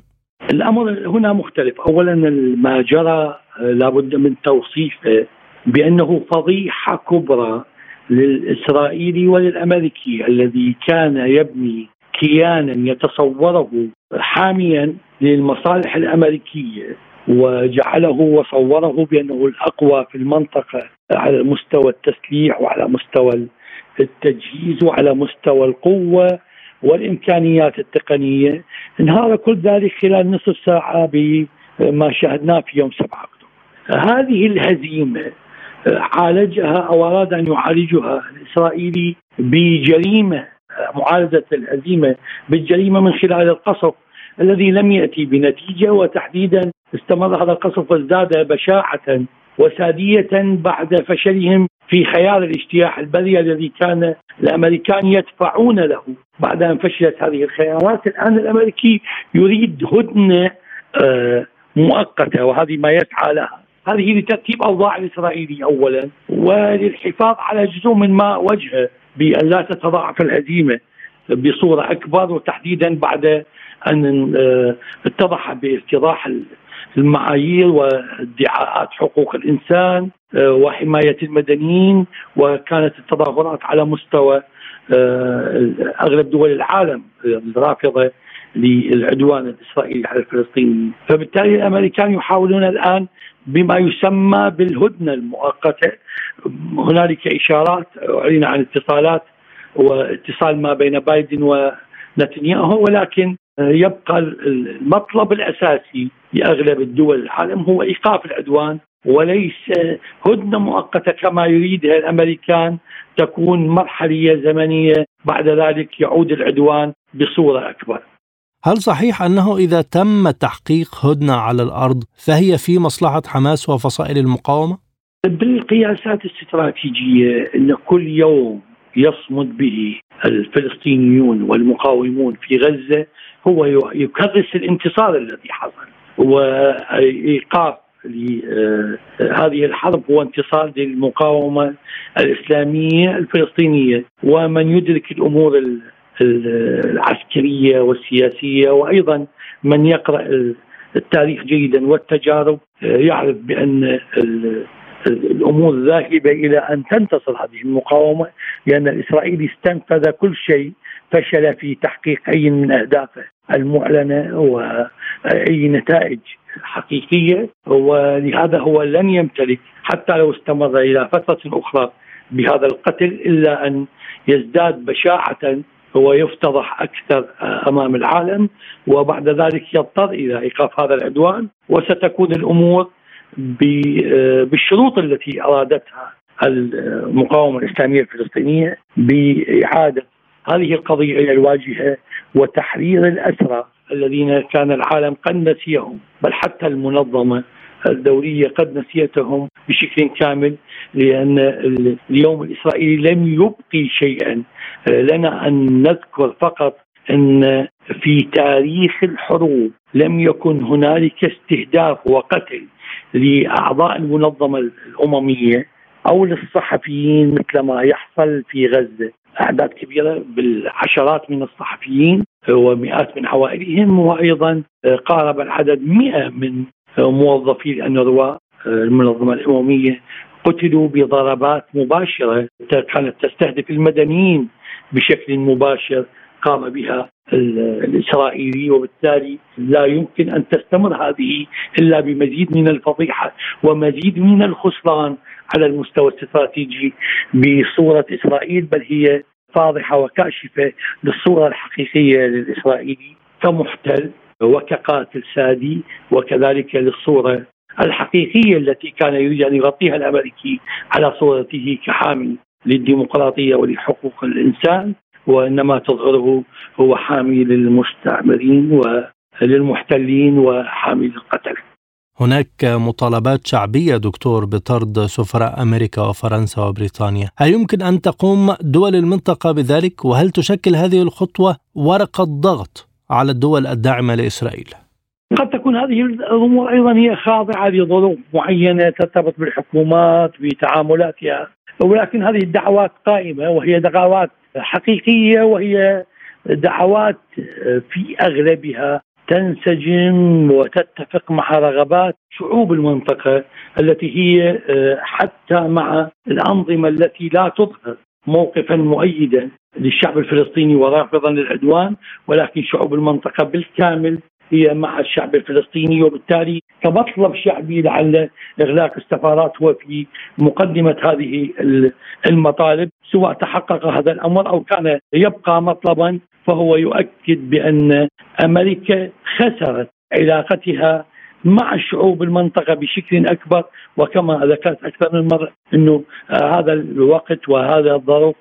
الأمر هنا مختلف، اولا ما جرى لابد من توصيفه بأنه فضيحة كبرى للإسرائيلي وللأمريكي الذي كان يبني كيانا يتصوره حاميا للمصالح الأمريكية وجعله وصوره بأنه الأقوى في المنطقة على مستوى التسليح وعلى مستوى التجهيز وعلى مستوى القوة. والإمكانيات التقنية انهار كل ذلك خلال نصف ساعة بما شاهدناه في يوم 7 أكتوبر. هذه الهزيمة عالجها أو أراد أن يعالجها الإسرائيلي بجريمة معالجة الهزيمة بالجريمة من خلال القصف الذي لم يأتي بنتيجة وتحديدا استمر هذا القصف وازداد بشاعة وسادية بعد فشلهم في خيار الاجتياح البري الذي كان الأمريكان يدفعون له بعد أن فشلت هذه الخيارات. الآن الأمريكي يريد هدنة آه، مؤقتة وهذه ما يسعى لها. هذه لترتيب أوضاع الاسرائيلي اولا وللحفاظ على جزء من ما وجهه بأن لا تتضاعف الهزيمة بصورة أكبر وتحديدا بعد أن آه، اتضح باتضاح المعايير وادعاءات حقوق الإنسان آه، وحماية المدنيين وكانت التظاهرات على مستوى آه، أغلب دول العالم الرافضه للعدوان الإسرائيلي على الفلسطينيين، فبالتالي الأمريكان يحاولون الآن بما يسمى بالهدنة المؤقتة. هنالك إشارات أعلن عن اتصالات واتصال ما بين بايدن ونتنياهو ولكن يبقى المطلب الأساسي لاغلب الدول العالم هو إيقاف العدوان وليس هدنة مؤقتة كما يريدها الأمريكان تكون مرحلية زمنية بعد ذلك يعود العدوان بصورة أكبر. هل صحيح أنه إذا تم تحقيق هدنة على الأرض فهي في مصلحة حماس وفصائل المقاومة؟ بالقياسات الاستراتيجية إن كل يوم يصمد به الفلسطينيون والمقاومون في غزة هو يكرس الانتصار الذي حصل. وإيقاف لهذه الحرب هو انتصار للمقاومة الإسلامية الفلسطينية. ومن يدرك الأمور العسكرية والسياسية وأيضا من يقرأ التاريخ جيدا والتجارب يعرف بأن الأمور ذاهبة إلى أن تنتصر هذه المقاومة لأن الاسرائيلي استنفذ كل شيء فشل في تحقيق أي من اهدافه المعلنة واي نتائج حقيقية ولهذا هو لن يمتلك حتى لو استمر إلى فترة أخرى بهذا القتل إلا أن يزداد بشاعة ويفتضح أكثر أمام العالم وبعد ذلك يضطر إلى إيقاف هذا العدوان وستكون الأمور بالشروط التي أرادتها المقاومة الإسلامية الفلسطينية بإعادة هذه القضية إلى الواجهة وتحرير الأسرى الذين كان العالم قد نسيهم بل حتى المنظمة الدولية قد نسيتهم بشكل كامل لأن اليوم الإسرائيلي لم يبقي شيئا. لنا أن نذكر فقط أن في تاريخ الحروب لم يكن هنالك استهداف وقتل لأعضاء المنظمة الأممية أو للصحفيين مثل ما يحصل في غزة. أعداد كبيرة بالعشرات من الصحفيين ومئات من عوائلهم وأيضا قارب العدد 100 من موظفي الانروا المنظمة الأممية قتلوا بضربات مباشرة كانت تستهدف المدنيين بشكل مباشر قام بها الإسرائيلي وبالتالي لا يمكن أن تستمر هذه إلا بمزيد من الفضيحة ومزيد من الخسران. على المستوى الاستراتيجي بصورة إسرائيل بل هي فاضحة وكاشفة للصورة الحقيقية للإسرائيلي كمحتل وكقاتل سادي وكذلك للصورة الحقيقية التي كان يريد أن يغطيها الأمريكي على صورته كحامي للديمقراطية ولحقوق الإنسان وإنما تظهره هو حامي للمستعمرين وللمحتلين وحامي للقتل. هناك مطالبات شعبية دكتور بطرد سفراء أمريكا وفرنسا وبريطانيا، هل يمكن أن تقوم دول المنطقة بذلك؟ وهل تشكل هذه الخطوة ورقه ضغط على الدول الداعمة لإسرائيل؟ قد تكون هذه الأمور أيضا هي خاضعة لظروف معينة ترتبط بالحكومات بتعاملاتها. ولكن هذه الدعوات قائمة وهي دعوات حقيقية وهي دعوات في أغلبها تنسجم وتتفق مع رغبات شعوب المنطقة التي هي حتى مع الأنظمة التي لا تظهر موقفا مؤيدا للشعب الفلسطيني ورافضا للعدوان ولكن شعوب المنطقة بالكامل هي مع الشعب الفلسطيني وبالتالي كمطلب شعبي لعل إغلاق السفارات هو في مقدمة هذه المطالب. سواء تحقق هذا الأمر أو كان يبقى مطلبا فهو يؤكد بأن أمريكا خسرت علاقتها مع شعوب المنطقة بشكل أكبر. وكما ذكرت أكثر من مرة أنه هذا الوقت وهذا الظرف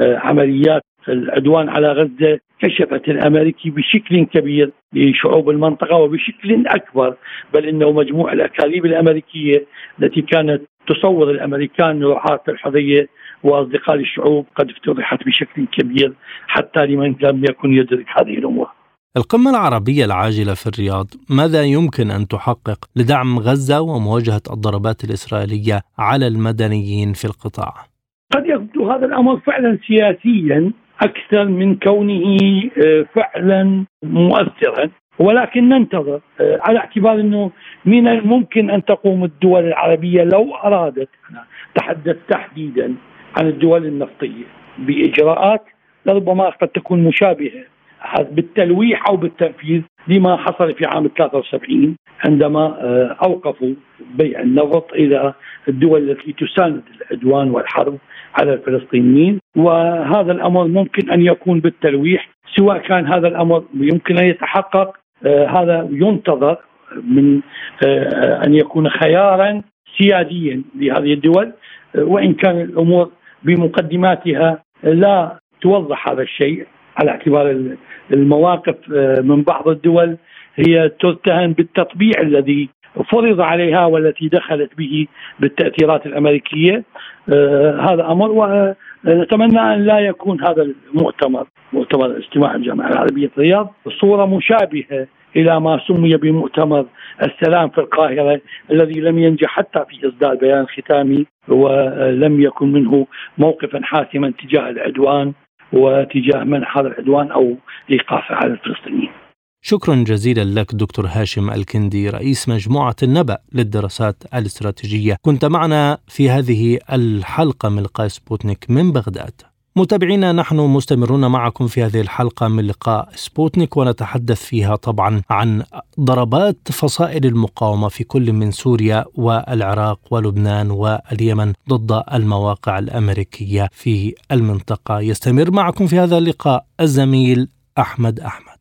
عمليات العدوان على غزة كشفت الأمريكي بشكل كبير لشعوب المنطقة وبشكل أكبر. بل إنه مجموع الأكاذيب الأمريكية التي كانت تصور الأمريكان رعاة الحرية وأصدقاء الشعوب قد افتضحت بشكل كبير حتى لمن لم يكن يدرك هذه الأمور. القمة العربية العاجلة في الرياض ماذا يمكن أن تحقق لدعم غزة ومواجهة الضربات الإسرائيلية على المدنيين في القطاع؟ قد يبدو هذا الأمر فعلا سياسيا أكثر من كونه آه، فعلا مؤثرا ولكن ننتظر آه، على اعتبار إنه من الممكن أن تقوم الدول العربية لو أرادت تحدث تحديدا عن الدول النفطية بإجراءات لربما قد تكون مشابهة بالتلويح أو بالتنفيذ لما حصل في عام 73 عندما آه، أوقفوا بيع النفط إلى الدول التي تساند العدوان والحرب على الفلسطينيين. وهذا الأمر ممكن أن يكون بالتلويح سواء كان هذا الأمر يمكن أن يتحقق آه هذا ينتظر من آه أن يكون خيارا سياديا لهذه الدول. وإن كان الأمور بمقدماتها لا توضح هذا الشيء على اعتبار المواقف آه، من بعض الدول هي تتهم بالتطبيع الذي فرض عليها والتي دخلت به بالتأثيرات الأمريكية. آه هذا أمر ونتمنى أن لا يكون هذا المؤتمر مؤتمر اجتماع الجامعة العربيه في الرياض صورة مشابهة إلى ما سمي بمؤتمر السلام في القاهرة الذي لم ينجح حتى في إصدار بيان ختامي ولم يكن منه موقفا حاسما تجاه العدوان وتجاه منع هذا العدوان أو ايقافه على الفلسطينيين. شكرا جزيلا لك دكتور هاشم الكندي رئيس مجموعة النبأ للدراسات الاستراتيجية كنت معنا في هذه الحلقة من لقاء سبوتنيك من بغداد متابعينا نحن مستمرون معكم في هذه الحلقة من لقاء سبوتنيك ونتحدث فيها طبعا عن ضربات فصائل المقاومة في كل من سوريا والعراق ولبنان واليمن ضد المواقع الأمريكية في المنطقة. يستمر معكم في هذا اللقاء الزميل أحمد أحمد.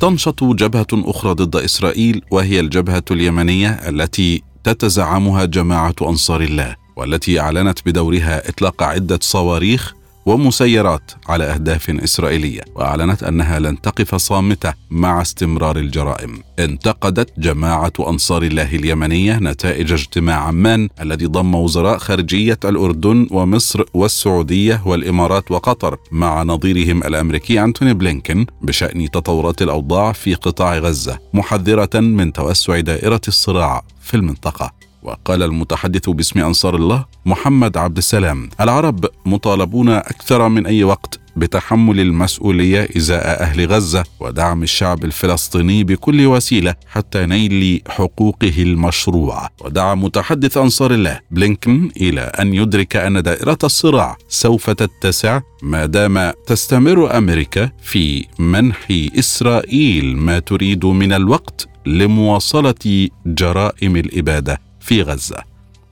تنشط جبهة أخرى ضد إسرائيل وهي الجبهة اليمنية التي تتزعمها جماعة أنصار الله والتي أعلنت بدورها إطلاق عدة صواريخ ومسيرات على أهداف إسرائيلية وأعلنت أنها لن تقف صامتة مع استمرار الجرائم. انتقدت جماعة أنصار الله اليمنية نتائج اجتماع عمان الذي ضم وزراء خارجية الأردن ومصر والسعودية والإمارات وقطر مع نظيرهم الأمريكي أنتوني بلينكن بشأن تطورات الأوضاع في قطاع غزة محذرة من توسع دائرة الصراع في المنطقة. وقال المتحدث باسم أنصار الله محمد عبد السلام العرب مطالبون أكثر من أي وقت بتحمل المسؤولية إزاء أهل غزة ودعم الشعب الفلسطيني بكل وسيلة حتى نيل حقوقه المشروعة ودعا متحدث أنصار الله بلينكن إلى أن يدرك أن دائرة الصراع سوف تتسع ما دام تستمر أمريكا في منح إسرائيل ما تريد من الوقت لمواصلة جرائم الإبادة في غزة.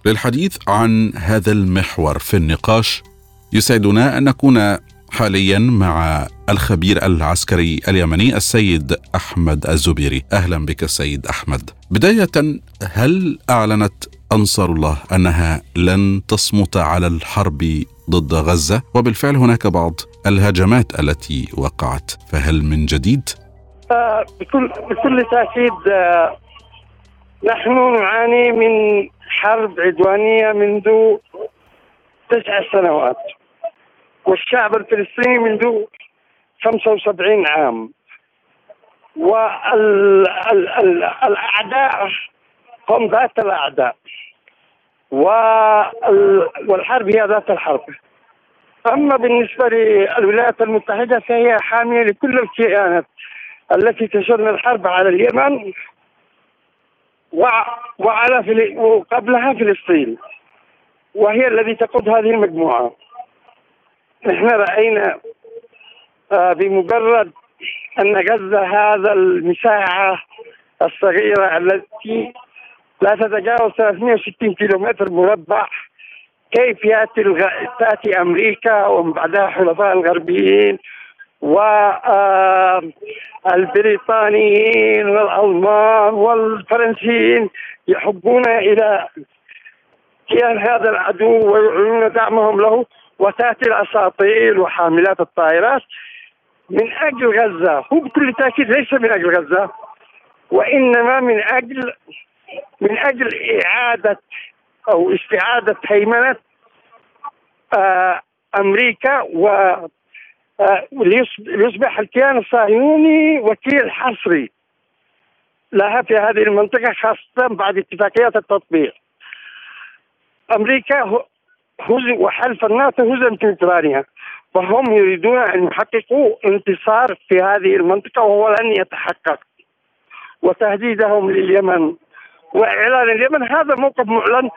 للحديث عن هذا المحور في النقاش يسعدنا أن نكون حاليا مع الخبير العسكري اليمني السيد أحمد الزبيري. أهلا بك السيد أحمد. بداية هل أعلنت أنصار الله أنها لن تصمت على الحرب ضد غزة؟ وبالفعل هناك بعض الهجمات التي وقعت. فهل من جديد؟ بكل بكل تأكيد آه نحن نعاني من حرب عدوانية منذ تسع سنوات والشعب الفلسطيني منذ 75 عام. والأعداء هم ذات الأعداء. والحرب هي ذات الحرب. أما بالنسبة للولايات المتحدة فهي حامية لكل الكيانات. التي تشن الحرب على اليمن وعلى وقبلها فلسطين. وهي الذي تقود هذه المجموعة. نحن رأينا آه، بمجرد أن غزة هذا المساحة الصغيرة التي لا تتجاوز 360 كيلومتر مربع كيف يأتي الغ... تأتي أمريكا ومن بعدها حلفاء الغربيين والبريطانيين والألمان والفرنسيين يحبون إلى كيان هذا العدو ويعلنون دعمهم له وتأتي الاساطيل وحاملات الطائرات من أجل غزة. هو بكل تأكيد ليس من أجل غزة وإنما من أجل من أجل إعادة أو استعادة هيمنة آه أمريكا و آه ليصبح الكيان الصهيوني وكيل حصري. لها في هذه المنطقة خاصة بعد اتفاقيات التطبيع أمريكا هزم وحلف الناتو هزم في اوكرانيا فهم يريدون أن يحققوا انتصار في هذه المنطقة وهو لن يتحقق. وتهديدهم لليمن. وإعلان اليمن هذا موقف معلن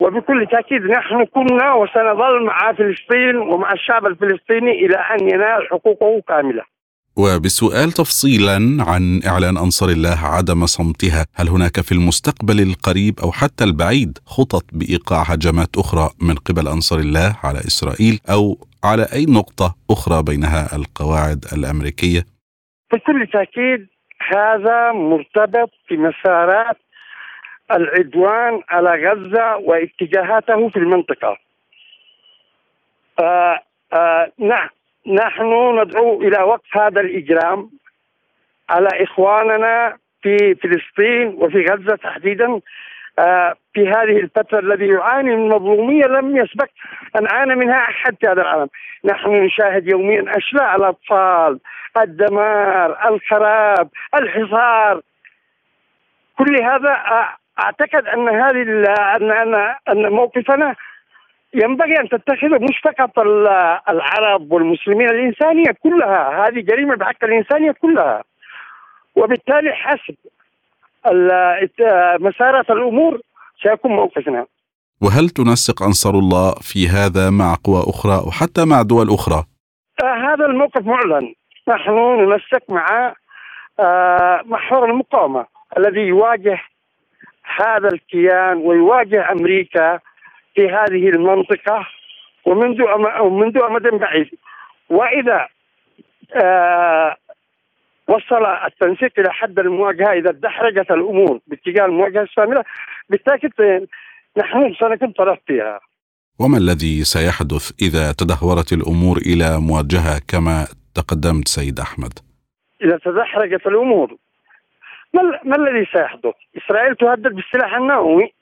وبكل تأكيد نحن كنا وسنظل مع فلسطين ومع الشعب الفلسطيني إلى أن ينال حقوقه كاملة. وبسؤال تفصيلا عن إعلان أنصار الله عدم صمتها، هل هناك في المستقبل القريب أو حتى البعيد خطط بإيقاع هجمات أخرى من قبل أنصار الله على إسرائيل أو على أي نقطة أخرى بينها القواعد الأمريكية؟ بكل تأكيد هذا مرتبط بمسارات العدوان على غزة واتجاهاته في المنطقة. آه آه نعم نحن ندعو إلى وقف هذا الإجرام على إخواننا في فلسطين وفي غزة تحديدا آه في هذه الفترة الذي يعاني من مظلومية لم يسبق أن عانى منها أحد في هذا العالم، نحن نشاهد يوميا أشلاء الأطفال، الدمار، الخراب، الحصار كل هذا أعتقد أن هذه ان ان أن موقفنا ينبغي أن تتخذه مش فقط العرب والمسلمين الإنسانية كلها هذه جريمة بحق الإنسانية كلها. وبالتالي حسب مسارات الأمور سيكون موقفنا. وهل تنسق أنصار الله في هذا مع قوى أخرى وحتى مع دول أخرى؟ آه هذا الموقف معلن. نحن ننسق مع آه محور المقاومة الذي يواجه هذا الكيان ويواجه أمريكا في هذه المنطقة ومنذ منذ أمد بعيد وإذا آه وصل التنسيق إلى حد المواجهة إذا ادحرجت الأمور باتجاه المواجهة الشاملة بالتأكيد نحن سنكون طرف فيها. وما الذي سيحدث إذا تدهورت الأمور إلى مواجهة كما تقدمت سيد أحمد؟ إذا تدحرجت الأمور ما, الذي سيحدث؟ إسرائيل تهدد بالسلاح النووي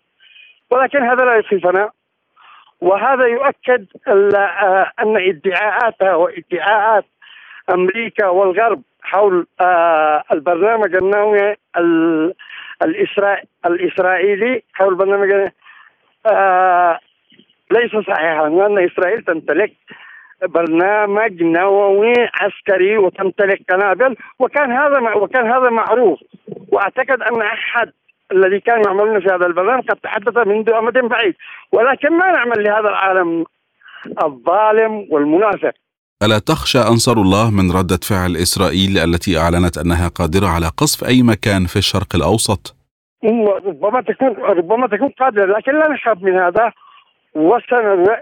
ولكن هذا لا يخيفنا وهذا يؤكد أن ادعاءاتها وادعاءات أمريكا والغرب حول البرنامج النووي الإسرائيلي حول البرنامج ليس صحيحا لأن إسرائيل تمتلك برنامج نووي عسكري وتمتلك قنابل وكان هذا وكان هذا معروف. وأعتقد أن أحد الذي كانوا يعملون في هذا البرنامج قد تحدث منذ أمد بعيد. ولكن ما نعمل لهذا العالم الظالم والمنافق. ألا تخشى أنصار الله من ردة فعل إسرائيل التي أعلنت أنها قادرة على قصف أي مكان في الشرق الأوسط؟ ربما تكون ربما تكون قادرة لكن لا نخاف من هذا.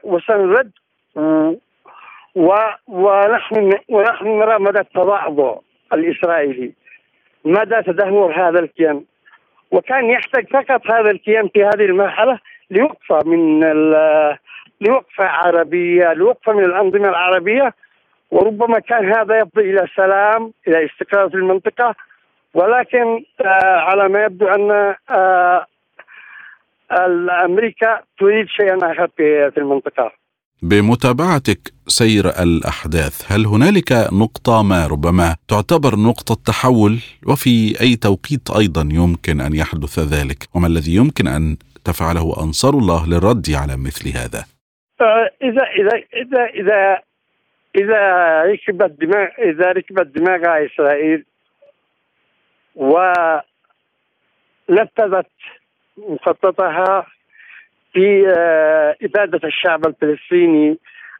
وسنرد ونحن ونحن نرى مدى التضعضع الإسرائيلي. مدى تدهور هذا الكيان. وكان يحتاج فقط هذا الكيان في هذه المرحلة لوقفة من لوقفة عربية لوقفة من الأنظمة العربية. وربما كان هذا يفضي إلى سلام إلى استقرار في المنطقة. ولكن آه على ما يبدو أن آه أمريكا تريد شيئا آخر في المنطقة. بمتابعتك سير الأحداث. هل هنالك نقطة ما ربما تعتبر نقطة تحول وفي أي توقيت أيضا يمكن أن يحدث ذلك؟ وما الذي يمكن أن تفعله أنصار الله للرد على مثل هذا؟ آه، إذا إذا إذا إذا إذا ركبت دماغ إذا ركبت دماغ إسرائيل ونفذت مخططها في آه، إبادة الشعب الفلسطيني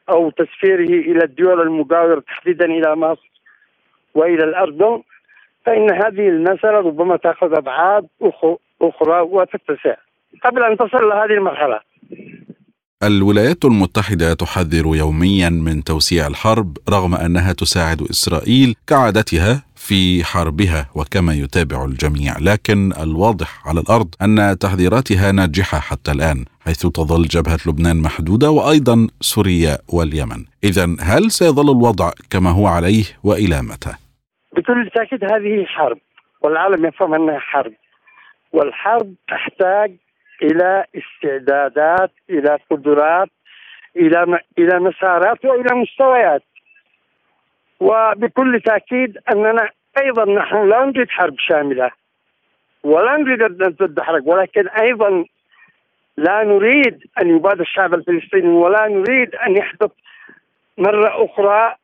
أو تسفيره إلى الدول المجاورة تحديدا إلى مصر وإلى الأردن فإن هذه المسألة ربما تأخذ أبعاد أخرى وتتسع. قبل أن تصل لهذه المرحلة الولايات المتحدة تحذر يوميا من توسيع الحرب رغم أنها تساعد إسرائيل كعادتها في حربها وكما يتابع الجميع لكن الواضح على الأرض أن تحذيراتها ناجحة حتى الآن حيث تظل جبهة لبنان محدودة وأيضا سوريا واليمن إذا هل سيظل الوضع كما هو عليه وإلى متى؟ بكل تأكيد هذه حرب والعالم يفهم أنها حرب والحرب تحتاج إلى استعدادات إلى قدرات إلى إلى مسارات وإلى مستويات. وبكل تأكيد أننا أيضا نحن لا نريد حرب شاملة ولا نريد أن نتدحرج ولكن أيضا لا نريد أن يباد الشعب الفلسطيني ولا نريد أن يحدث مرة أخرى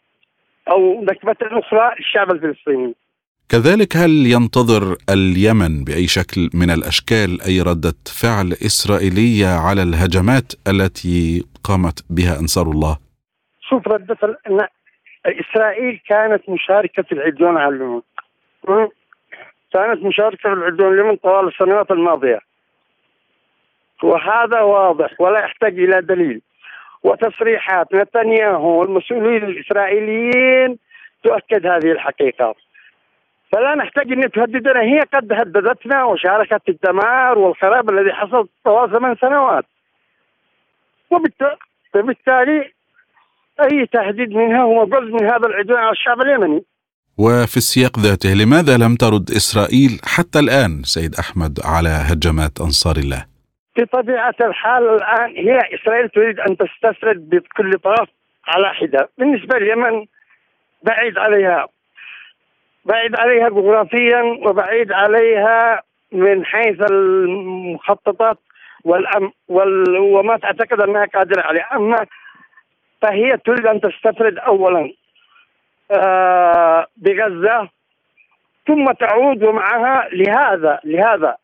أو نكبة أخرى للشعب الفلسطيني. كذلك هل ينتظر اليمن بأي شكل من الأشكال أي ردة فعل إسرائيلية على الهجمات التي قامت بها أنصار الله؟ شوف ردة إسرائيل كانت مشاركة في العدوان على اليمن كانت مشاركة في العدوان اليمن طوال السنوات الماضية. وهذا واضح ولا يحتاج إلى دليل. وتصريحات نتنياهو والمسؤولين الإسرائيليين تؤكد هذه الحقيقة. فلا نحتاج أن تهددنا هي قد هددتنا وشاركت في الدمار والخراب الذي حصل طوال ثمان سنوات. وبالتالي أي تهديد منها هو جزء من هذا العدوان على الشعب اليمني. وفي السياق ذاته لماذا لم ترد إسرائيل حتى الآن سيد أحمد على هجمات أنصار الله؟ بطبيعة الحال الآن هي إسرائيل تريد أن تستسرد بكل طرف على حدة، بالنسبة لليمن بعيد عليها بعيد عليها جغرافيا وبعيد عليها من حيث المخططات والأم وال وما تعتقد أنها قادرة عليه، أما فهي تريد أن تستفرد اولا آه بغزة ثم تعود ومعها لهذا لهذا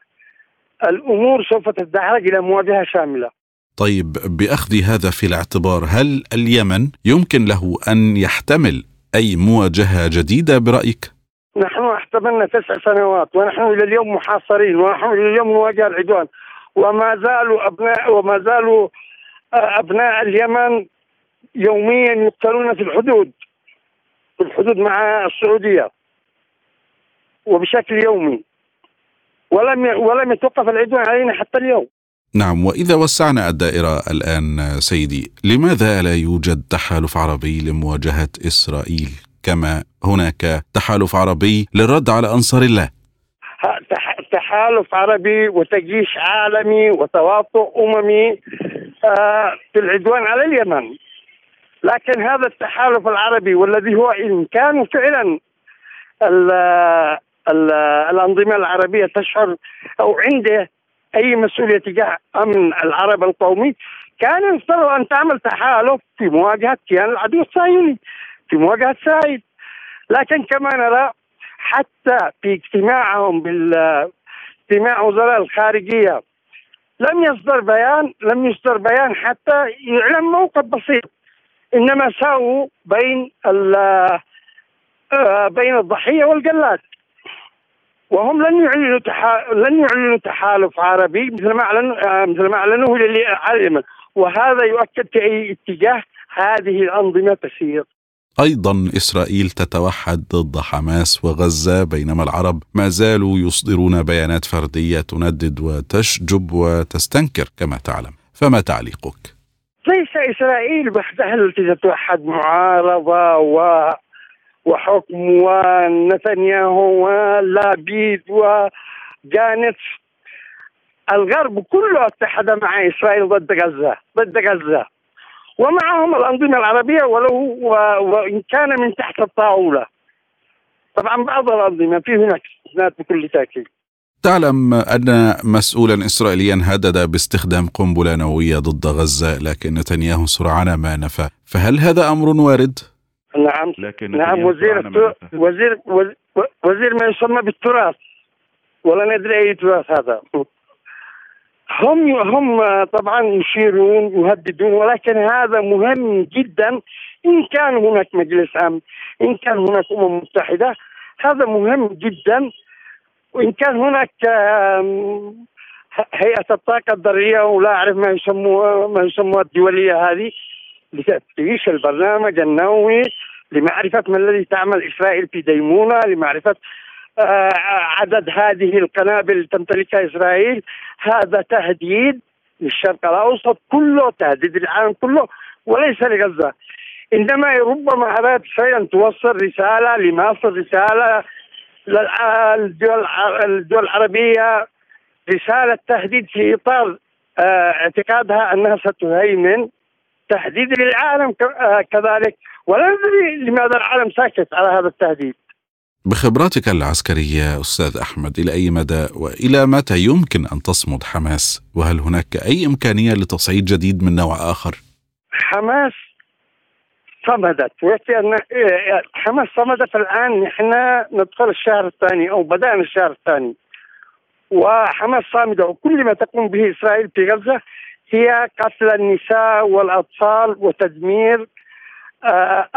الأمور سوف تتدحرج إلى مواجهة شاملة. طيب بأخذ هذا في الاعتبار هل اليمن يمكن له أن يحتمل أي مواجهة جديدة برأيك؟ نحن احتملنا تسع سنوات ونحن إلى اليوم محاصرين ونحن إلى اليوم نواجه العدوان. وما زالوا ابناء وما زالوا آه، أبناء اليمن يوميا يقتلون في الحدود في الحدود مع السعودية. وبشكل يومي. ولم ولم يتوقف العدوان علينا حتى اليوم. نعم وإذا وسعنا الدائرة الآن سيدي لماذا لا يوجد تحالف عربي لمواجهة إسرائيل؟ كما هناك تحالف عربي للرد على أنصار الله. تحالف عربي وتجيش عالمي وتواطؤ أممي آه، في العدوان على اليمن. لكن هذا التحالف العربي والذي هو إن كانوا فعلا ال ال الأنظمة العربية تشعر أو عنده أي مسؤولية تجاه أمن العرب القومي كان يفترض أن تعمل تحالف في مواجهة كيان العدو الصهيوني. في مواجهة سعيد لكن كما نرى حتى في اجتماعهم بال اجتماع وزراء الخارجية لم يصدر بيان لم يصدر بيان حتى يعلن موقف بسيط. إنما ساووا بين آه، بين الضحية والجلاد وهم لن يعلنوا لن يعلنوا تحالف عربي مثل ما اعلنوا آه، مثل ما أعلنوه للي وهذا يؤكد في أي اتجاه هذه الأنظمة تسير. أيضا إسرائيل تتوحد ضد حماس وغزة بينما العرب ما زالوا يصدرون بيانات فردية تندد وتشجب وتستنكر كما تعلم. فما تعليقك؟ ليس إسرائيل وحدها التي تتوحد معارضة و وحكم ونتنياهو ولابيد وجانتس. الغرب كله اتحد مع إسرائيل ضد غزة ضد غزة. ومعهم الأنظمة العربية ولو وإن كان من تحت الطاولة. طبعا بعض الأنظمة في هناك استثناءات بكل تأكيد تعلم أن مسؤولا إسرائيليا هدد باستخدام قنبلة نووية ضد غزة لكن نتنياهو سرعان ما نفى. فهل هذا أمر وارد؟ نعم. لكن نعم وزير وزير وزير ما يسمى بالتراث. ولا ندري أي تراث هذا. هم هم طبعا يشيرون يهددون ولكن هذا مهم جدا. إن كان هناك مجلس أمن إن كان هناك أمم متحدة هذا مهم جدا. وإن كان هناك هيئة الطاقة الذرية ولا أعرف ما يسموها ما يسموها الدولية هذه لتفتيش البرنامج النووي لمعرفة ما الذي تعمل إسرائيل في ديمونه لمعرفة عدد هذه القنابل تمتلكها إسرائيل هذا تهديد للشرق الأوسط كله تهديد العالم كله وليس لغزة. إنما ربما أراد اسرائيل ان توصل رسالة لمصر رسالة للدول الدول العربية رسالة تهديد في إطار آه، اعتقادها أنها ستهيمن تهديد للعالم آه، كذلك. ولا ندري لماذا العالم ساكت على هذا التهديد. بخبراتك العسكرية أستاذ أحمد إلى أي مدى وإلى متى يمكن أن تصمد حماس؟ وهل هناك أي إمكانية لتصعيد جديد من نوع آخر؟ حماس صمدت. ويكفي أن حماس صمدت الآن. نحن ندخل الشهر الثاني أو بدأنا الشهر الثاني. وحماس صامدة وكل ما تقوم به إسرائيل في غزة هي قتل النساء والأطفال وتدمير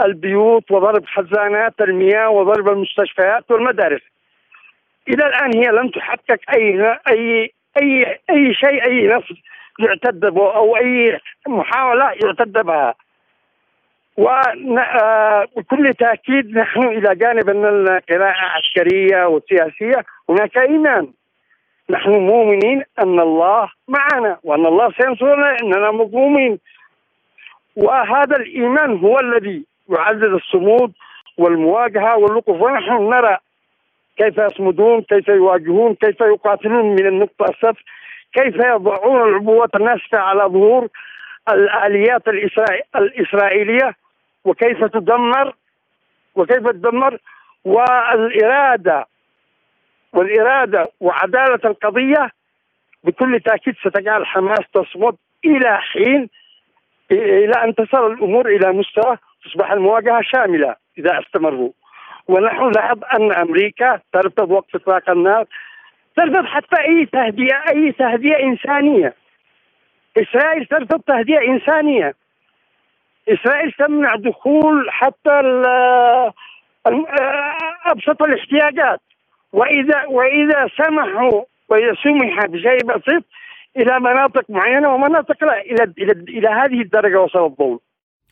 البيوت وضرب خزانات المياه وضرب المستشفيات والمدارس. إلى الآن هي لم تحقق أي أي أي أي شيء أي نصر يعتد به أو أي محاولة يعتد بها. وبكل آه، تأكيد نحن إلى جانب أن القراءة عسكرية وسياسية هناك إيمان. نحن مؤمنين أن الله معنا وأن الله سينصرنا إننا مظلومين وهذا الإيمان هو الذي يعزز الصمود والمواجهة والوقوف. ونحن نرى كيف يصمدون كيف يواجهون كيف يقاتلون من النقطة الصفر كيف يضعون العبوات الناسفه على ظهور الآليات الإسرائيلية وكيف تدمر وكيف تدمر. والاراده والإرادة وعدالة القضية بكل تأكيد ستجعل حماس تصمد إلى حين إلى ان تصل الأمور إلى مستوى تصبح المواجهة شاملة إذا استمروا. ونحن نلاحظ أن أمريكا ترفض وقف إطلاق النار ترفض حتى أي تهدئة أي تهدئة إنسانية. إسرائيل ترفض تهدئة إنسانية. إسرائيل تمنع دخول حتى أبسط الاحتياجات. وإذا وإذا سمحوا وإذا سمح بشيء بسيط إلى مناطق معينة ومناطق لا إلى إلى إلى هذه الدرجة وصل الضوء.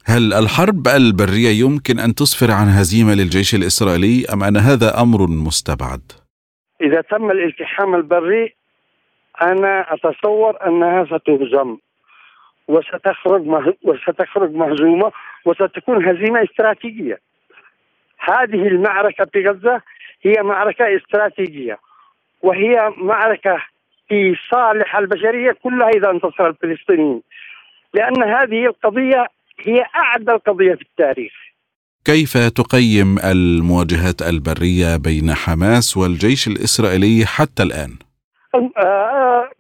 هل الحرب البرية يمكن أن تسفر عن هزيمة للجيش الإسرائيلي أم أن هذا أمر مستبعد؟ إذا تم الالتحام البري أنا أتصور أنها ستهزم وستخرج وستخرج مهزومة وستكون هزيمة استراتيجية. هذه المعركة في غزة هي معركة استراتيجية وهي معركة في صالح البشرية كلها إذا انتصر الفلسطينيين. لأن هذه القضية هي أعدى القضية في التاريخ. كيف تقيم المواجهات البرية بين حماس والجيش الإسرائيلي حتى الآن؟ آه،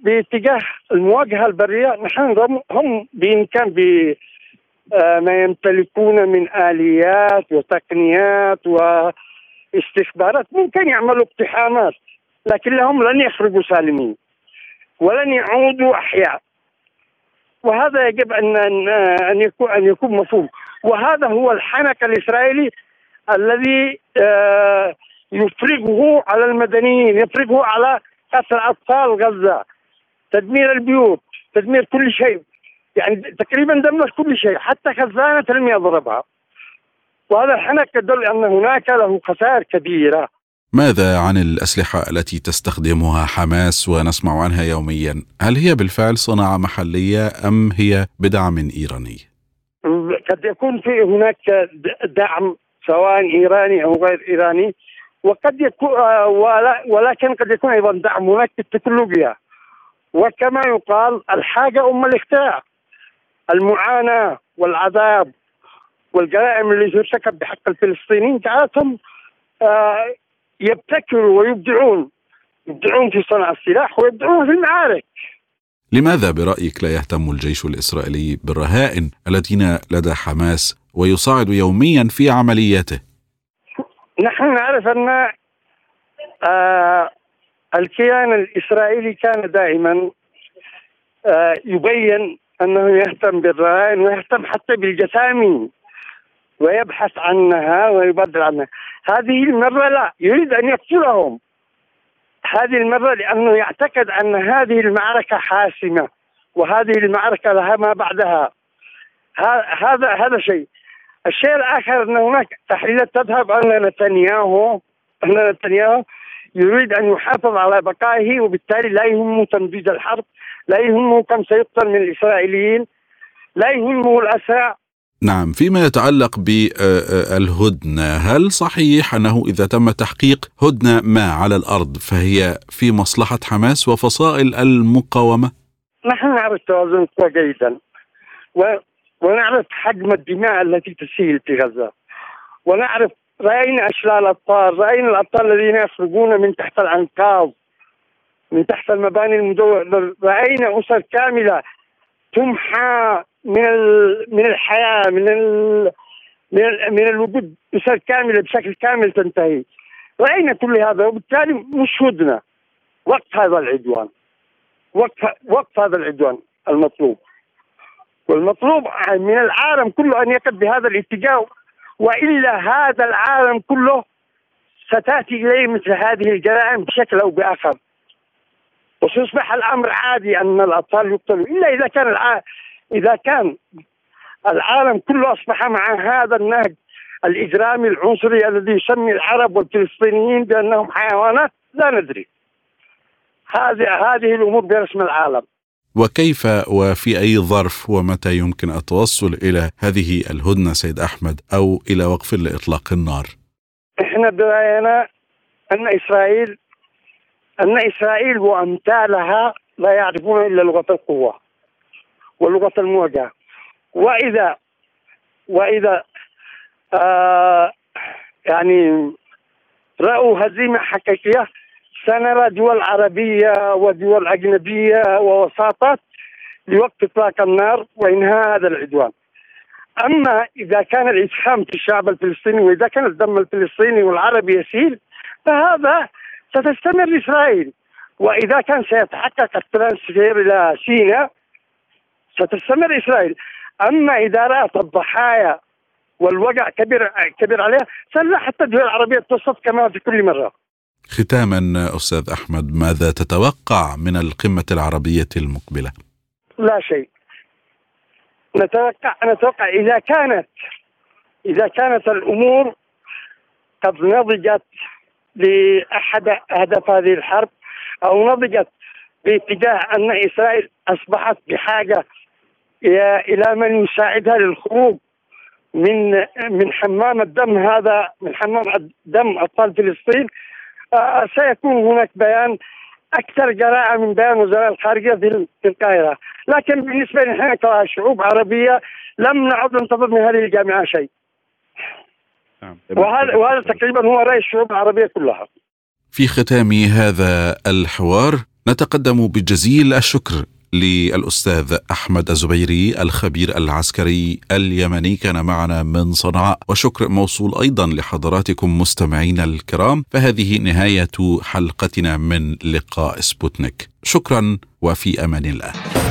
باتجاه المواجهة البرية نحن هم بإمكان آه، يمتلكون من آليات وتقنيات واستخبارات. ممكن يعملوا اقتحامات. لكنهم لن يخرجوا سالمين ولن يعودوا أحياء. وهذا يجب ان ان يكون أن يكون مفهوم. وهذا هو الحنك الإسرائيلي الذي آه، يفرغه على المدنيين يفرغه على قتل أطفال غزة تدمير البيوت تدمير كل شيء. يعني تقريبا دمر كل شيء حتى خزانة لم يضربها. وهذا الحنك يدل أن هناك له خسائر كبيرة. ماذا عن الأسلحة التي تستخدمها حماس ونسمع عنها يوميا؟ هل هي بالفعل صناعة محلية أم هي بدعم إيراني؟ قد يكون في هناك دعم سواء إيراني أو غير إيراني وقد يكون ولكن قد يكون أيضا دعم هناك التكنولوجيا وكما يقال الحاجة أم الاختراع المعاناة والعذاب والجرائم اللي ترتكب بحق الفلسطينيين جعلتهم آه، يبتكروا ويبدعون يبدعون في صنع السلاح ويبدعون في المعارك لماذا برأيك لا يهتم الجيش الإسرائيلي بالرهائن الذين لدى حماس ويصعد يوميا في عملياته؟ نحن نعرف أن آه الكيان الإسرائيلي كان دائما آه يبين أنه يهتم بالرهائن ويهتم حتى بالجثامين ويبحث عنها ويبدل عنها. هذه المرة لا يريد أن يقتلهم. هذه المرة لأنه يعتقد أن هذه المعركة حاسمة وهذه المعركة لها ما بعدها. هذا هذا شيء. الشيء الآخر أن هناك تحليلات تذهب أن نتنياهو أن نتنياهو يريد أن يحافظ على بقائه وبالتالي لا يهمه تنفيذ الحرب لا يهمه كم سيقتل من الإسرائيليين لا يهمه الأسرى. نعم فيما يتعلق بالهدنة هل صحيح أنه إذا تم تحقيق هدنة ما على الأرض فهي في مصلحة حماس وفصائل المقاومة؟ نحن نعرف توازن القوى جيدا. ونعرف حجم الدماء التي تسيل في غزة ونعرف رأينا أشلال الأبطال رأينا الأبطال الذين يخرجون من تحت الأنقاض من تحت المباني المدورة رأينا أسر كاملة تمحى من من الحياة من من, من الوجود بشكل كامل بشكل كامل تنتهي. راينا كل هذا؟ وبالتالي مش هدنه وقف هذا العدوان. وقف وقف هذا العدوان المطلوب. والمطلوب من العالم كله أن يقف بهذا الاتجاه وإلا هذا العالم كله ستأتي إليه مثل هذه الجرائم بشكل أو بآخر. وسيصبح الأمر عادي أن الأطفال يقتلوا. إلا إذا كان الع... إذا كان العالم كله أصبح مع هذا النهج الإجرامي العنصري الذي يسمي العرب والفلسطينيين بأنهم حيوانات لا ندري. هذه هذه الأمور برسم العالم. وكيف وفي أي ظرف ومتى يمكن التوصل إلى هذه الهدنة سيد أحمد أو إلى وقف لإطلاق النار؟ إحنا براينا أن إسرائيل أن إسرائيل وأمثالها لا يعرفون إلا لغة القوة ولغة المواجهه واذا وإذا آه يعني رأوا هزيمة حقيقية سنرى دول عربية ودول أجنبية ووساطات لوقف إطلاق النار وإنهاء هذا العدوان. أما إذا كان الإسهام في الشعب الفلسطيني وإذا كان الدم الفلسطيني والعربي يسيل فهذا ستستمر اسرائيل وإذا كان سيتحقق الترانسفير إلى سيناء ستستمر اسرائيل أما إذا رأت الضحايا والوجع كبير كبير عليها سلا حتى الدول العربية تصف كما في كل مرة. ختاما أستاذ أحمد ماذا تتوقع من القمة العربية المقبلة؟ لا شيء. نتوقع نتوقع إذا كانت إذا كانت الأمور قد نضجت لأحد أهداف هذه الحرب أو نضجت باتجاه أن إسرائيل أصبحت بحاجة إلى من يساعدها للخروج من من حمام الدم هذا من حمام دم أطفال فلسطين آه، سيكون هناك بيان أكثر جراءة من بيان وزراء الخارجية في القاهرة، لكن بالنسبة لنا كشعوب عربية لم نعد ننتظر من هذه الجامعة شيء. نعم. وهذا وهذا تقريبا هو رأي الشعوب العربية كلها. في ختام هذا الحوار نتقدم بجزيل الشكر للأستاذ أحمد الزبيري الخبير العسكري اليمني. كان معنا من صنعاء. وشكر موصول أيضا لحضراتكم مستمعينا الكرام. فهذه نهاية حلقتنا من لقاء سبوتنيك. شكرا وفي أمان الله.